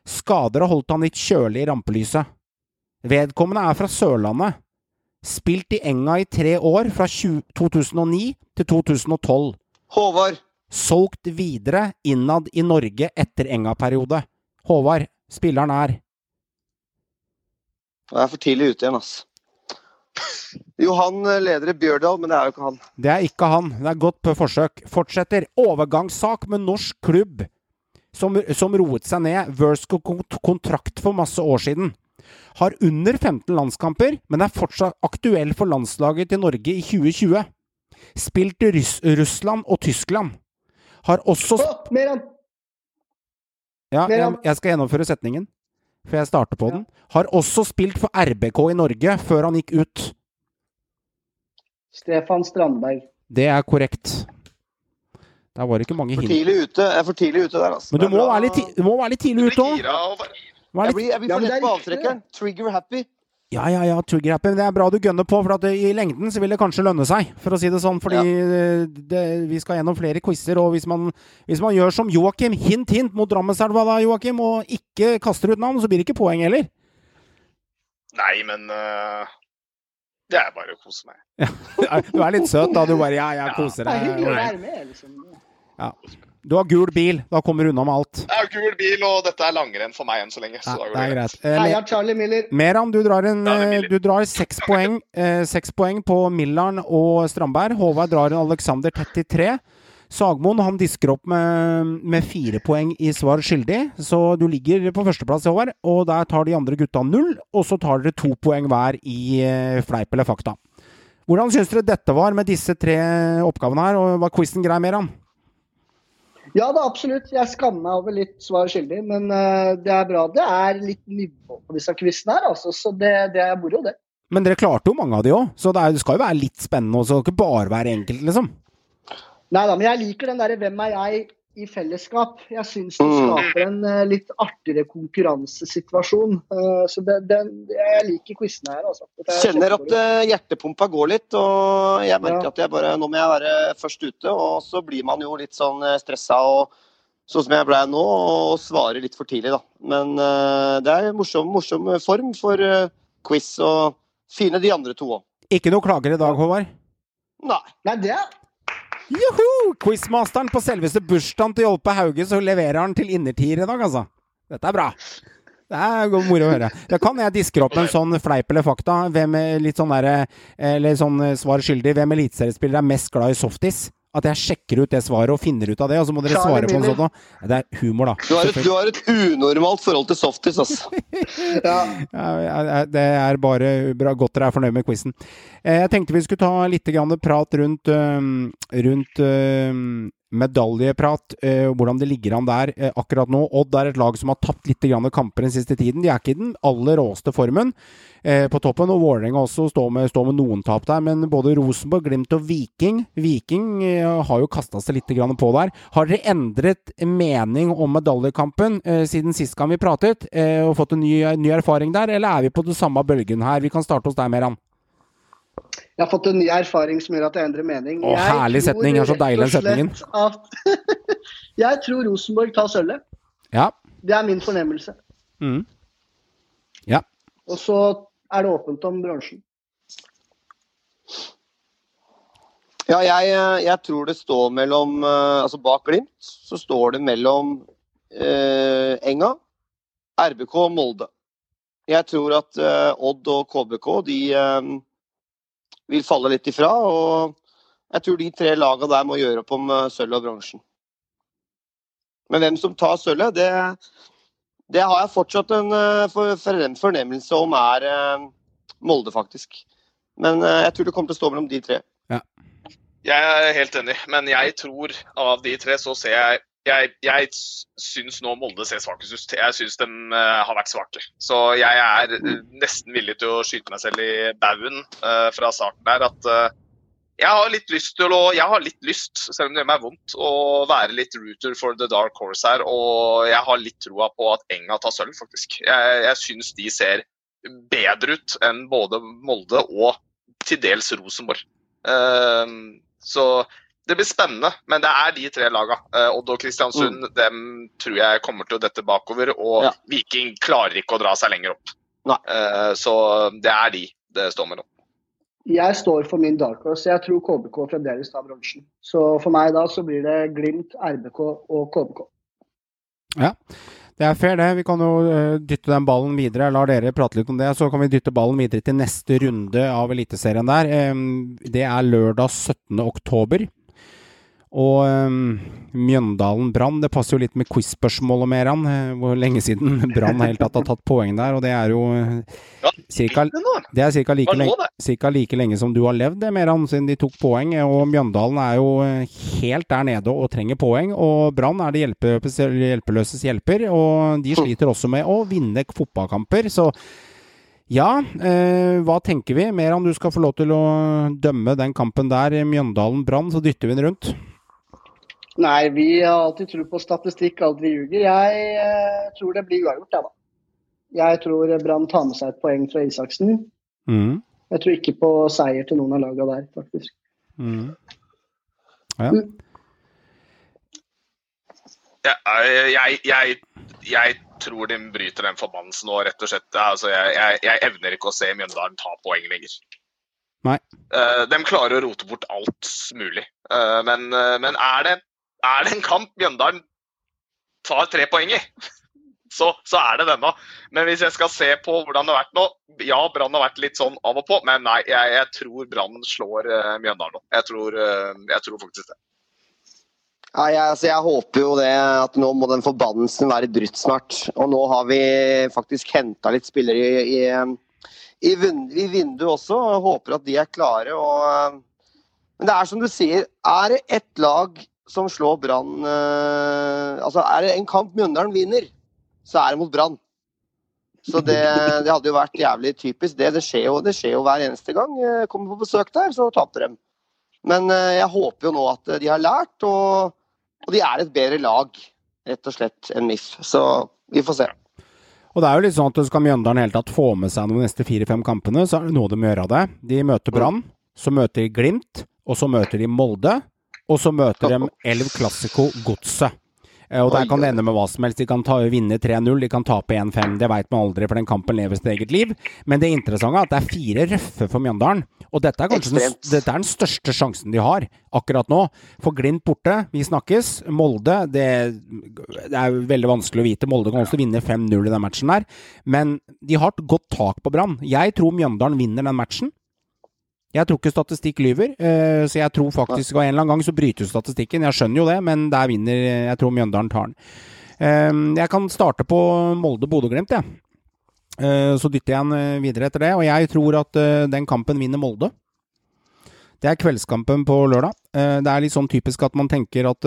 Skader har holdt han litt kjølig i rampelyset. Vedkommende er fra Sørlandet. Spilt i Enga i tre år, fra 20, 2009 til 2012 Håvard. Solgt videre innad i Norge etter Enga-periode. Håvard, spilleren er Jeg er for tidlig ute igjen, ass. [laughs] Johan leder i Bjørdal, men det er jo ikke han. Det er ikke han. Det er godt på forsøk. Fortsetter. Overgangssak med norsk klubb som, som roet seg ned. Versko kontrakt for masse år siden. Har under 15 landskamper, men er fortsatt aktuell for landslaget til Norge i 2020. Spilt i Russ Russland og Tyskland. Har også Meran! Ja, jeg, jeg skal gjennomføre setningen, for jeg starter på den. Har også spilt for RBK i Norge før han gikk ut. Stefan Strandberg. Det er korrekt. Der var det ikke mange For hint. tidlig ute. Jeg er for tidlig ute der, altså. Men du må, være litt, ti- du må være litt tidlig ute òg. Jeg blir, jeg blir Ja, for lett på avtrekkeren. Trigger happy. Ja, ja, ja, trigger happy. Det er bra du gønner på, for at i lengden så vil det kanskje lønne seg, for å si det sånn. Fordi ja. det, vi skal gjennom flere quizer, og hvis man, hvis man gjør som Joakim, hint, hint mot Drammenselva da, Joakim, og ikke kaster ut navn, så blir det ikke poeng heller. Nei, men uh, Det er bare å kose meg. Du er litt søt da, du bare ja, jeg koser Det er hyggelig å deg. være med, liksom. Du har gul bil, da kommer du unna med alt. Det er gul bil, og dette er langrenn for meg enn så lenge. Så Ja, da går det er greit. Eh, Heia Charlie Miller. Meran, du drar, en, eh, du drar seks poeng, eh, seks poeng på Millern og Strandberg. Håvard drar en Alexander 33. Sagmoen han disker opp med, med fire poeng i svar skyldig, så du ligger på førsteplass, i Håvard. Og der tar de andre gutta null, og så tar dere to poeng hver i eh, fleip eller fakta. Hvordan syns dere dette var med disse tre oppgavene her, og var quizen grei, Meran? Ja da, absolutt. Jeg skammer meg over litt svar skyldig, men uh, det er bra. Det er litt nivå på disse quizene her, altså. Så det, det er moro, det. Men dere klarte jo mange av de òg, så det, er, det skal jo være litt spennende også, ikke bare være enkelt, liksom. Nei da, men jeg liker den derre 'hvem er jeg' i fellesskap. Jeg syns det Mm. skaper en eh, litt artigere konkurransesituasjon. Eh, så det, det, jeg liker quizene her, altså. Er Kjenner at eh, hjertepumpa går litt, og jeg merker Ja. at jeg bare, nå må jeg være først ute. Og så blir man jo litt sånn stressa og sånn som jeg ble nå, og svarer litt for tidlig, da. Men det er morsom, morsom form for quiz, og fine de andre to òg. Ikke noe klager i dag, Håvard? Nei. Nei, det er Joho! Quizmasteren på selveste bursdagen til Jolpe Hauge, så leverer han til innertier i dag, altså. Dette er bra. Det er moro å høre. Da kan jeg diske opp en sånn fleip eller fakta. Hvem er litt sånn der, Eller sånn eh, svar skyldig. Hvem eliteseriespiller er mest glad i softis? At jeg sjekker ut det svaret og finner ut av det, og så må dere svare på noe sånn sånt noe. Det er humor, da. Du har, et, du har et unormalt forhold til softis, altså. [laughs] Ja. Ja, det er bare bra, godt dere er fornøyd med quizen. Eh, Jeg tenkte vi skulle ta litt prat rundt, rundt medaljeprat, eh, hvordan det ligger an der eh, akkurat nå. Odd er et lag som har tapt litt kamper den siste tiden. De er ikke i den aller råeste formen eh, på toppen, og Vålerenga også står med, står med noen tap der. Men både Rosenborg, Glimt og Viking Viking eh, har jo kasta seg litt på der. Har dere endret mening om medaljekampen eh, siden sist gang vi pratet, eh, og fått en ny, ny erfaring der, eller er vi på den samme bølgen her? Vi kan starte hos deg, Meran. Jeg har fått en ny erfaring som gjør at jeg endrer mening. Å, Jeg herlig setning. Det er så deilig, den setningen. At [laughs] jeg tror Rosenborg tar sølvet. Ja. Det er min fornemmelse. Mm. Ja. Og så er det åpent om bransjen. Ja, jeg, eh, jeg tror det står mellom eh, Altså bak Glimt så står det mellom eh, Enga, RBK og Molde. Jeg tror at eh, Odd og KBK de eh, vil falle litt ifra. Og jeg tror de tre laga der må gjøre opp om eh, sølv og bronsen. Men hvem som tar sølvet, det, det har jeg fortsatt en eh, for, for, fornemmelse om er eh, Molde, faktisk. Men jeg tror det kommer til å stå mellom de tre. Jeg er helt enig, men jeg tror av de tre så ser jeg jeg, jeg syns nå Molde ser svakest ut. Jeg syns de uh, har vært svake. Så jeg er eh, nesten villig til å skyte meg selv i baugen uh, fra starten der. At uh, jeg har litt lyst til å Jeg har litt lyst, selv om det gjør meg vondt, å være litt rooter for the dark horse her. Og jeg har litt troa på at Enga tar sølv, faktisk. Jeg, jeg syns de ser bedre ut enn både Molde og til dels Rosenborg. Eh, så det blir spennende, men det er de tre laga. Eh, Odd og Kristiansund dem tror jeg kommer til å dette bakover. Og Ja. Viking klarer ikke å dra seg lenger opp. Nei. Eh, så det er de det står mellom. Jeg står for min dark horse. Jeg tror KBK fremdeles tar bronsen. Så for meg da så blir det Glimt, RBK og KBK. Ja, det er fair, det. Vi kan jo eh, dytte den ballen videre. Jeg lar dere prate litt om det. Så kan vi dytte ballen videre til neste runde av Eliteserien der. Det er lørdag 17. oktober. Og um, Mjøndalen Brann, det passer jo litt med quiz-spørsmålet med Meran. eh, Hvor lenge siden [laughs] Brann helt tatt har tatt poeng der. Og det er jo eh, cirka, Det er ca. like, lenge- cirka like lenge som du har levd, det, Meran, siden de tok poeng. Og Mjøndalen er jo eh, helt der nede og trenger poeng. Og Brann er det hjelpeløses hjelper, og de sliter også med å vinne fotballkamper. Så ja, eh, hva tenker vi? Meran, du skal få lov til å dømme den kampen der. Mjøndalen-Brann, så dytter vi den rundt. Nei, vi har alltid tro på statistikk, aldri ljuger. Jeg eh, tror det blir uavgjort, jeg, da. Jeg tror Brann tar med seg et poeng fra Isaksen. Mm. Jeg tror ikke på seier til noen av laga der, faktisk. Mm. Ja. Jeg, jeg, jeg, jeg tror de bryter den forbannelsen nå, rett og slett. Altså, jeg, jeg, jeg evner ikke å se Mjøndalen ta poeng lenger. Nei. Uh, de klarer å rote bort alt mulig. Uh, men uh, men er, det, er det en kamp Mjøndalen tar tre poeng i, så, så er det denne. Men hvis jeg skal se på hvordan det har vært nå Ja, Brann har vært litt sånn av og på, men nei, jeg, jeg tror Brann slår uh, Mjøndalen nå. Jeg tror, uh, jeg tror faktisk det. Jeg, altså, jeg håper jo det at nå må den forbannelsen være brutt snart. Og nå har vi faktisk henta litt spillere i, i, i, i vinduet også. og håper at de er klare. Og, men det er som du sier, er det ett lag som slår Brann eh, Altså er det en kamp Mjøndalen vinner, så er det mot Brann. Så det, det hadde jo vært jævlig typisk. Det, det, skjer jo, det skjer jo hver eneste gang. Jeg kommer på besøk der, så tapte de. Men eh, jeg håper jo nå at de har lært, og, og de er et bedre lag, rett og slett, enn MIF. Så vi får se. Og det er jo litt sånn at skal Mjøndalen helt tatt få med seg de neste fire-fem kampene, så er det noe de må gjøre av det. De møter Brann, så møter de Glimt, og så møter de Molde, og så møter de Elv Classico Godset. Eh, Og der kan det ende med hva som helst. De kan ta, vinne 3-0, de kan tape 1-5. Det veit man aldri, for den kampen lever sitt eget liv. Men det interessante er at det er fire røffe for Mjøndalen. Og dette er kanskje den, dette er den største sjansen de har akkurat nå. For Glimt borte, vi snakkes. Molde, det, det er veldig vanskelig å vite. Molde kan også vinne 5-0 i den matchen der. Men de har et godt tak på Brann. Jeg tror Mjøndalen vinner den matchen. Jeg tror ikke statistikk lyver, eh, så jeg tror faktisk at en eller annen gang så brytes statistikken. Jeg skjønner jo det, men der vinner Jeg tror Mjøndalen tar den. Eh, Jeg kan starte på Molde-Bodø-Glimt, jeg. Eh, Så dytter jeg den videre etter det. Og jeg tror at den kampen vinner Molde. Det er kveldskampen på lørdag. Det er litt sånn typisk at man tenker at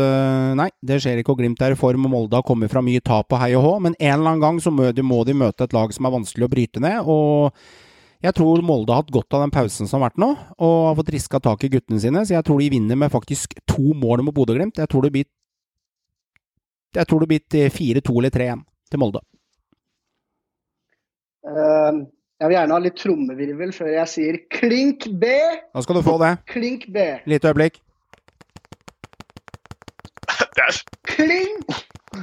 nei, det skjer ikke, og Glimt er i form, og Molde har kommet fra mye tap og hei og hå, men en eller annen gang så må de møte et lag som er vanskelig å bryte ned. og jeg tror Molde har hatt godt av den pausen som har vært nå, og har fått riska tak i guttene sine. Så jeg tror de vinner med faktisk to mål mot Bodø-Glimt. Jeg tror det blir Jeg tror det blir 4-2 eller 3-1 til Molde. Uh, jeg vil gjerne ha litt trommevirvel før jeg sier klink B. Da skal du få det. Klink B. Lite øyeblikk. Klink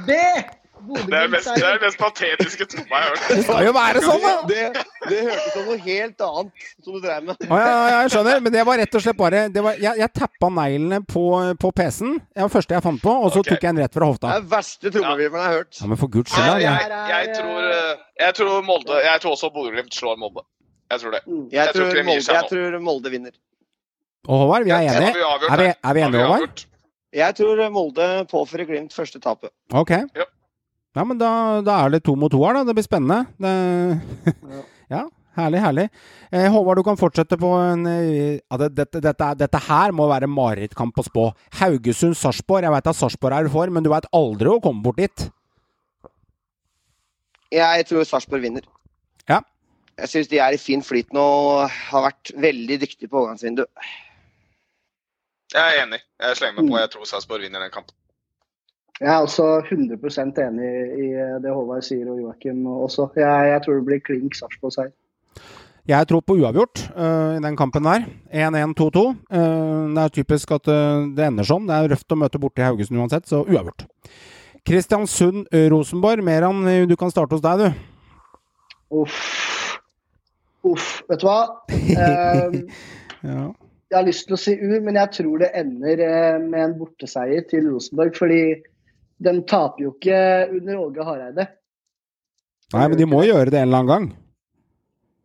B! Det er, mest, det er mest patetiske tromma jeg har hørt. Det skal jo være sånn, da! Det, det hørtes som noe helt annet som du drev med. Å, ja, ja, jeg skjønner, men det var rett og slett bare det var, Jeg, jeg tappa neglene på, på PC-en. Det var det første jeg fant på, og så okay. tok jeg en rett fra hofta. Det er verste trommevirvelen jeg har hørt. Ja, Men for guds skyld, da. jeg, Jeg, jeg, tror, eh, jeg tror Molde Jeg tror også Bodø-Glimt slår Molde. Jeg tror det. Mm. Jeg, Jeg tror tror, Molde, jeg tror Molde vinner. og Håvard, vi er enige? har vi avgjort Er vi, er vi enige, Håvard? Jeg tror Molde påfører Glimt første tapet. Ok. Ja. Ja, men da, da er det to mot to her, da. Det blir spennende. Det, [laughs] ja, herlig, herlig. Eh, Håvard, du kan fortsette på en eh, ja, det, dette, dette, er- dette her må være marerittkamp å spå. Haugesund-Sarpsborg. Jeg veit at Sarpsborg er for, men du veit aldri å komme bort dit. Jeg tror Sarpsborg vinner. Ja. Jeg syns de er i fin flyt nå og har vært veldig dyktige på overgangsvindu. Jeg er enig. Jeg slenger meg på. Jeg tror Sarpsborg vinner den kampen. Jeg er også 100 enig i det Håvard sier og Joakim også. Jeg, jeg tror det blir klink Sarpsborg-seier. Jeg tror på uavgjort uh, i den kampen der. 1-1-2-2. Uh, det er typisk at uh, det ender sånn. Det er røft å møte borti i Haugesund uansett, så uavgjort. Kristiansund-Rosenborg. Meran, eh, du kan starte hos deg, du. Uff. Uff. Vet du hva? [laughs] Eh, Ja. jeg har lyst til å si U, men jeg tror det ender eh, med en borteseier til Rosenborg. Fordi de taper jo ikke under Åge Hareide. Nei, men de må gjøre det en eller annen gang.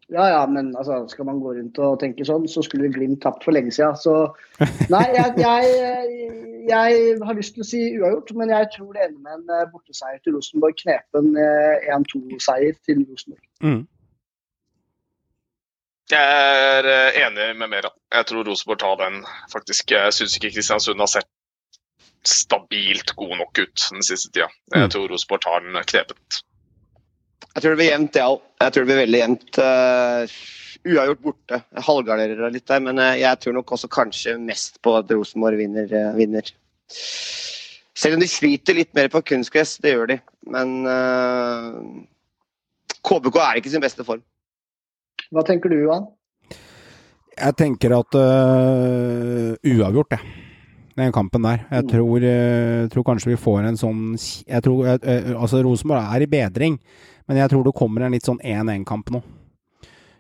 Ja ja, men altså, skal man gå rundt og tenke sånn, så skulle Glimt tapt for lenge siden. Så [laughs] nei, jeg, jeg, jeg har lyst til å si uavgjort, men jeg tror det ender med en eh, borteseier til Rosenborg. Knepen eh, 1-2-seier til Rosenborg. Mm. Jeg er eh, enig med Mera. Jeg tror Rosenborg tar den, faktisk. Jeg syns ikke Kristiansund har sett stabilt god nok ut den siste tida. Jeg Mm. tror Rosenborg tar den knepet. Jeg tror det blir jevnt, jeg òg. Jeg tror det blir veldig jevnt. Uh, uavgjort borte. Jeg halvgarderer litt der, men eh, jeg tror nok også kanskje mest på at Rosenborg vinner. uh, vinner. Selv om de sliter litt mer på kunstgress, det gjør de. Men uh, KBK er ikke sin beste form. Hva tenker du, Johan? Jeg tenker at uh, uavgjort, jeg. Den kampen der. Jeg Mm. tror, øh, tror kanskje vi får en sånn jeg tror, øh, Altså, Rosenborg er i bedring, men jeg tror det kommer en litt sånn 1-1-kamp nå.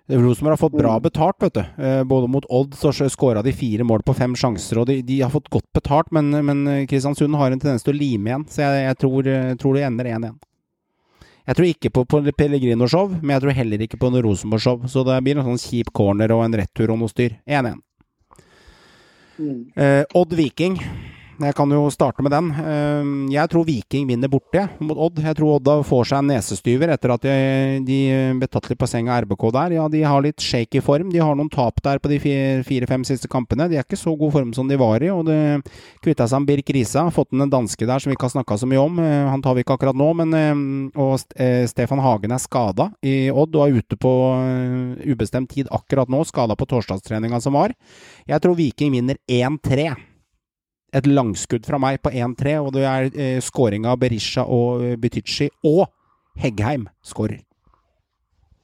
Rosenborg har fått bra Mm. betalt, vet du. Eh, Både mot Odd så skåra de fire mål på fem sjanser, og de, de har fått godt betalt, men, men Kristiansund har en tendens til å lime igjen, så jeg, jeg tror, eh, tror det ender 1-1. Jeg tror ikke på, på Pellegrino-show, men jeg tror heller ikke på noe Rosenborg-show. Så det blir en sånn kjip corner og en retur og noe styr. 1-1. Eh, Odd Viking. Jeg kan jo starte med den. Eh, jeg tror Viking vinner borte mot Odd. Jeg tror Odd får seg en nesestyver etter at de, ble tatt litt på senga RBK der. Ja, de har litt shaky form. De har noen tap der på de fire-fem siste kampene. De er ikke så god form som de var i. Og det kvitta seg med Birk Risa. Fått inn en danske der som vi ikke har snakka så mye om. Eh, han tar vi ikke akkurat nå, men eh, Og eh, Stefan Hagen er skada i Odd og er ute på eh, ubestemt tid akkurat nå. Skada på torsdagstreninga som var. Jeg tror Viking vinner 1-3 et langskudd fra meg på 1-3, og det er eh, scoring av Berisha og Butichi. Og Heggheim skårer.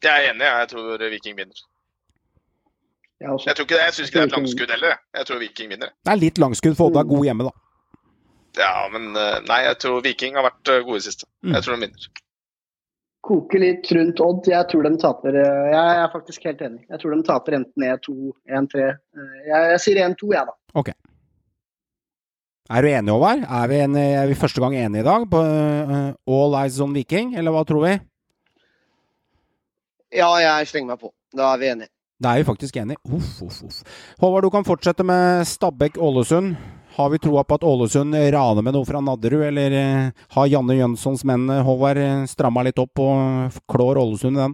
Jeg er enig. Jeg tror Viking vinner. Jeg. Jeg, tror ikke, jeg syns ikke det er et langskudd heller. jeg. Jeg tror Viking vinner. Det er litt langskudd, for Odda er god hjemme, da. Ja, men eh, nei, jeg tror Viking har vært eh, gode i siste. Mm. Jeg tror de vinner. Koker litt rundt Odd. Jeg tror de taper. eh, Jeg er faktisk helt enig. Jeg tror de taper enten 1-2, 1-3. Eh, Jeg, jeg sier 1-2, jeg, da. Ok. Er du enig, Håvard? Er vi, enige, er vi første gang enige i dag på uh, All Eyes on Viking, eller hva tror vi? Ja, jeg slenger meg på. Da er vi enige. Da er vi faktisk enige. Uff, uff, uff. Håvard, du kan fortsette med Stabæk-Ålesund. Har vi troa på at Ålesund raner med noe fra Nadderud, eller eh, har Janne Jønssons menn, Håvard, eh, stramma litt opp og klår Ålesund i den?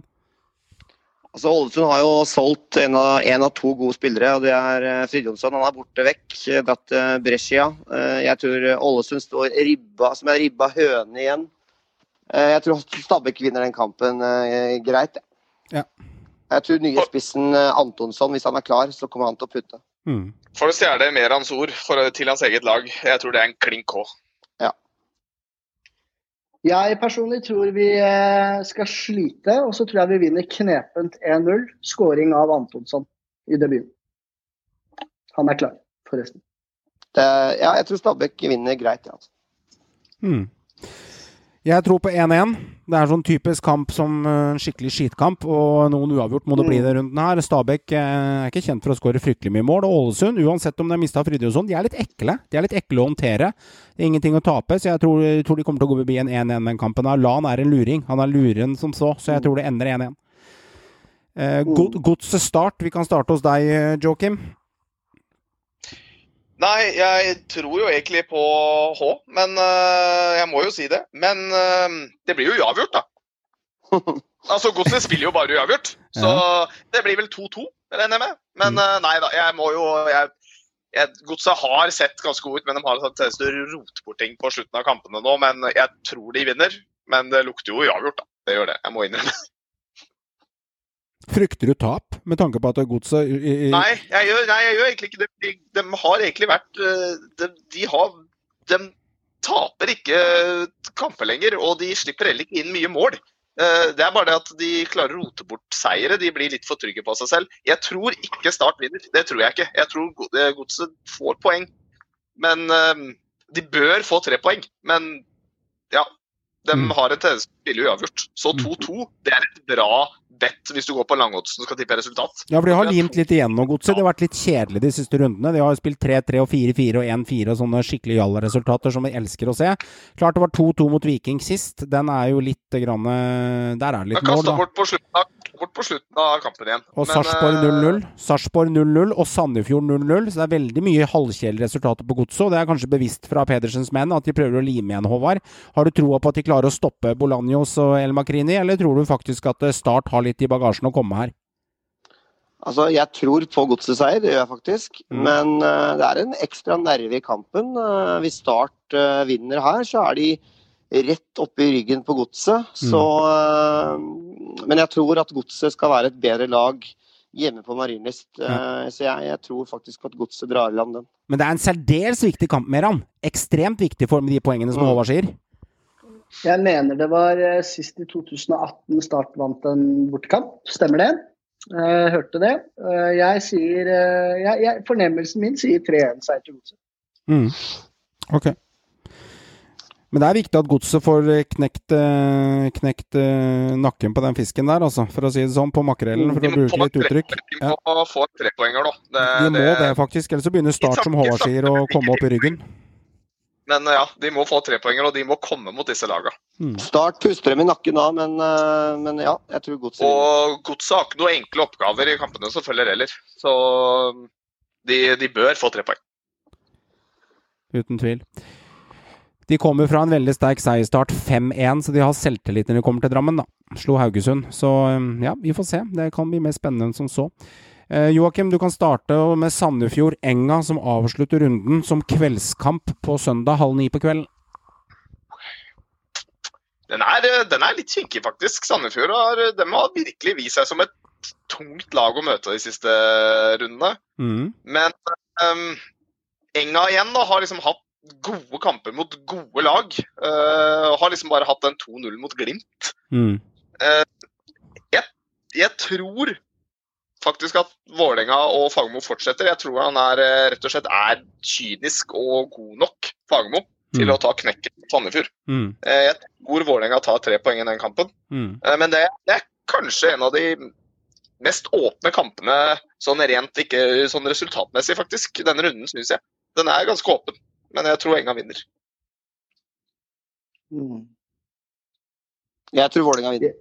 Altså, Ålesund har jo solgt en av, en av to gode spillere, og det er Fridjonsson. Fridtjonsson. Han er borte vekk, eh, dratt til Brescia. Eh, Jeg tror Ålesund står ribba, som en ribba høne igjen. Eh, Jeg tror Stabæk vinner den kampen eh, greit. Ja. Jeg tror nye spissen eh, Antonsson, hvis han er klar, så kommer han til å putte. Mm. For å stjele mer hans ord for, til hans eget lag, jeg tror det er en klink K. Jeg personlig tror vi eh, skal slite, og så tror jeg vi vinner knepent 1-0. Skåring av Antonsson i debuten. Han er klar, forresten. Det, ja, jeg tror Stabæk vinner greit. Ja, altså. Mm. Jeg tror på 1-1. Det er sånn typisk kamp som eh, en skikkelig skitkamp, og noen uavgjort må det bli den runden her. Stabæk eh, er ikke kjent for å skåre fryktelig mye mål, og Ålesund, uansett om de har mista Fridtjonsson, de er litt ekle. De er litt ekle å håndtere. Det er ingenting å tape, så jeg tror, tror de kommer til å gå forbi en 1-1 den kampen. her. Lan er en luring. Han er luren som så, så jeg tror det ender 1-1. Eh, God- Godset start. Vi kan starte hos deg, eh, Joakim. Nei, jeg tror jo egentlig på H, men uh, jeg må jo si det. Men uh, det blir jo uavgjort, da. [laughs] Altså, Godset spiller jo bare uavgjort, så det blir vel 2-2, regner jeg med. Men uh, nei da, jeg må jo Godset har sett ganske god ut, men de har en tendens til å rote bort ting på slutten av kampene nå. Men jeg tror de vinner. Men det lukter jo uavgjort, da. Det gjør det. Jeg må innrømme. Frykter du tap, med tanke på at Godset i- i- Nei, nei, jeg gjør egentlig ikke det. De, de har egentlig vært øh, de, de har De taper ikke kamper lenger, og de slipper heller ikke inn mye mål. Eh, Det er bare det at de klarer å rote bort seire. De blir litt for trygge på seg selv. Jeg tror ikke Start vinner. Det tror jeg ikke. Jeg tror Go- eh, Godset får poeng. Men eh, de bør få tre poeng. Men. De Mm. har en tendens til å spille uavgjort. Så 2-2 det er et bra bet hvis du går på langoddsen og skal tippe resultat. Ja, for de har limt litt igjen nå, Godset. Det har vært litt kjedelig de siste rundene. De har spilt 3-3 og 4-4 og 1-4 og sånne skikkelig jalla-resultater som vi elsker å se. Klart det var 2-2 mot Viking sist. Den er jo litt grann eh, Der er det litt mål, kasta da. bort, på slutten av- bort på slutten av kampen igjen. Og Men, Sarpsborg eh, 0-0. Sarpsborg 0-0 og Sandefjord 0-0. Så det er veldig mye halvkjedelige resultater på Godset. Og det er kanskje bevisst fra Pedersens menn at de prøver å lime igjen, Håvard. Har du troa på at de klarer å stoppe Bolanjos og El Makrini, eller tror du faktisk at eh, Start har litt i bagasjen å komme her? Altså, Jeg tror på godseseier, det gjør jeg faktisk. Mm. Men uh, det er en ekstra nerve i kampen. Uh, hvis Start uh, vinner her, så er de rett oppe i ryggen på godset. Så eh, Men jeg tror at godset skal være et bedre lag hjemme på Marienlyst. Ja. så jeg, jeg tror faktisk at godset drar i land den. Men det er en særdeles viktig kamp, Meran. Ekstremt viktig for med de poengene som Mm. Håvard sier. Jeg mener det var eh, sist i 2018 Start vant en bortekamp. Stemmer det? Jeg hørte det. Eh, Jeg sier eh, jeg, jeg, Fornemmelsen min sier 3-1-seier til Godset. Mm. Ok. Men det er viktig at godset får eh, knekt, eh, knekt eh, nakken på den fisken der, altså. For å si det sånn. På makrellen, for å bruke litt uttrykk. De må få trepoenger nå. Det, De må det, faktisk. Ellers så begynner Start, som Håvard sier, å komme opp i ryggen. Men ja, de må få trepoenger, og de må komme mot disse lagene. Mm. Start puster dem i nakken da, men, men ja, jeg tror godset. Og Godset har ikke noen enkle oppgaver i kampene som følger heller. Så de, de bør få tre poeng. Uten tvil. De kommer fra en veldig sterk seierstart, 5-1, så de har selvtillit når de kommer til Drammen, da. Slo Haugesund. Så um, ja, vi får se. Det kan bli mer spennende enn som så. Eh, Joakim, du kan starte med Sandefjord Enga, som avslutter runden som kveldskamp på søndag halv ni på kvelden. Den er, den er litt kinkig, faktisk. Sandefjord har, de har virkelig vist seg som et tungt lag å møte de siste rundene. Mm. Men um, Enga igjen da, har liksom hatt gode kamper mot gode lag. Uh, har liksom bare hatt den 2-0 mot Glimt. Mm. Jeg tror faktisk at Vålerenga og Fagermo fortsetter. Jeg tror han er, eh, rett og slett er kynisk og god nok, Fagermo. til Mm. å ta knekken på Sandefjord. Mm. Jeg tror Vålerenga tar tre poeng i den kampen. Mm. Men det, det er kanskje en av de mest åpne kampene sånn rent ikke sånn resultatmessig, faktisk. Denne runden, syns jeg. Den er ganske åpen, men jeg tror Enga vinner. Mm. Jeg tror Vålerenga vinner.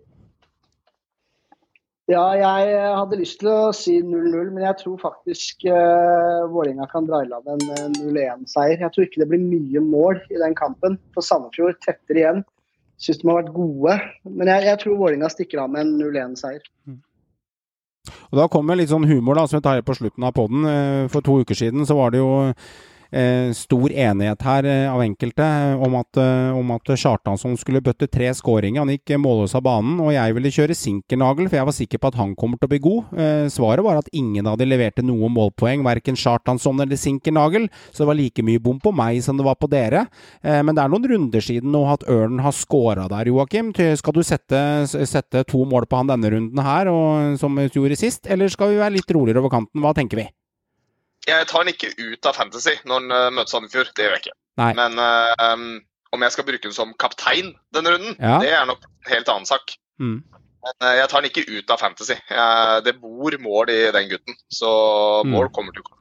Ja, jeg hadde lyst til å si 0-0, men jeg tror faktisk uh, Vålerenga kan dra i land en eh, 0-1-seier. Jeg tror ikke det blir mye mål i den kampen. For Sandefjord tettere igjen. Syns de har vært gode. Men jeg, jeg tror Vålerenga stikker av med en 0-1-seier. Og da kommer litt sånn humor, da, som vi tar på slutten av poden. For to uker siden så var det jo eh, stor enighet her eh, av enkelte eh, om at, eh, om at Kjartansson skulle bøtte tre skåringer. Han gikk eh, målløs av banen, og jeg ville kjøre Sinkernagel, for jeg var sikker på at han kommer til å bli god. Eh, svaret var at ingen av de leverte noe målpoeng, verken Kjartansson eller Sinkernagel, så det var like mye bom på meg som det var på dere. Eh, men det er noen runder siden nå at Ørnen har skåra der, Joakim. Skal du sette, sette to mål på han denne runden her, og, som vi gjorde sist, eller skal vi være litt roligere over kanten? Hva tenker vi? Jeg tar den ikke ut av Fantasy når den uh, møter Sandefjord. Det gjør jeg ikke. Nei. Men eh, um, om jeg skal bruke den som kaptein denne runden, Ja. det er nok en helt annen sak. Mm. Men eh, jeg tar den ikke ut av Fantasy. Jeg, det bor mål i den gutten, så Mm. mål kommer til å komme.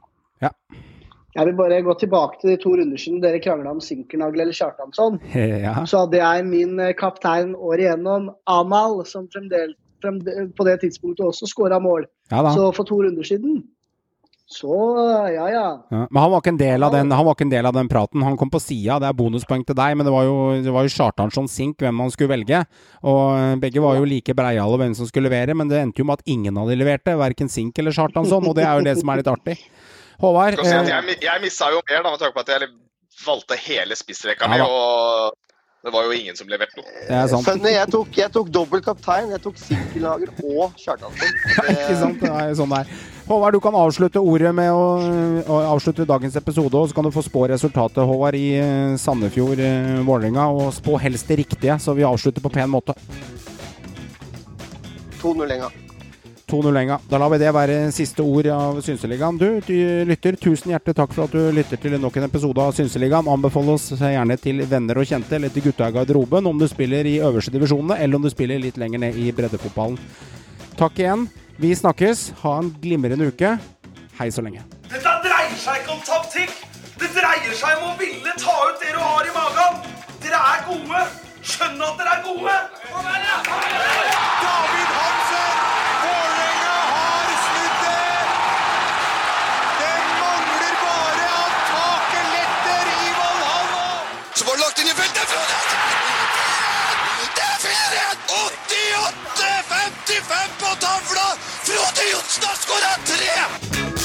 Jeg vil bare gå tilbake til de to runder siden dere krangla om Sinkernagel eller Kjartansson. [laughs] Ja. Så hadde jeg min eh, kaptein året igjennom, Amal, som fremdeles, fremde- på det tidspunktet også skåra mål. ja. Så for to runder siden Så ja, ja. Ja, men han var, ikke en del av den, han var ikke en del av den praten. Han kom på sida. Det er bonuspoeng til deg, men det var jo, det var jo Chartansson Sink hvem man skulle velge. Og eh, begge var jo like breiale hvem som skulle levere, men det endte jo med at ingen av de leverte. Verken Sink eller Chartansson, og det er jo det som er litt artig. Håvard, eh, jeg, mi- jeg missa jo mer da, med tanke på at jeg valgte hele spissrekka Ja mi, og det var jo ingen som leverte noe. det er sant. Fønne, jeg tok, jeg tok dobbelt kaptein. Jeg tok Sinkernagel og Kjartansson. [laughs] Ikke sant? Det er sånn. Håvard, du kan avslutte ordet med å, å avslutte dagens episode, og så kan du få spå resultatet, Håvard, i eh, Sandefjord, eh, Vålerenga. Og spå helst det riktige, så vi avslutter på pen måte. 2-0 Enga. 2-0 Enga. Da lar vi det være siste ord av Synseligaen. Du, du lytter, tusen hjertelig takk for at du lytter til nok en episode av Synseligaen. Anbefal oss gjerne til venner og kjente, eller til gutta i garderoben, om du spiller i øverste divisjonene, eller om du spiller litt lenger ned i breddefotballen. Takk igjen. Vi snakkes. Ha en glimrende uke. Hei så lenge. Dette dreier seg ikke om taktikk. Det dreier seg om å ville ta ut det du har i magen. Dere er gode. Skjønn at dere er gode. David Hansen! 45 på tavla! Frode Johnsen har skåra tre!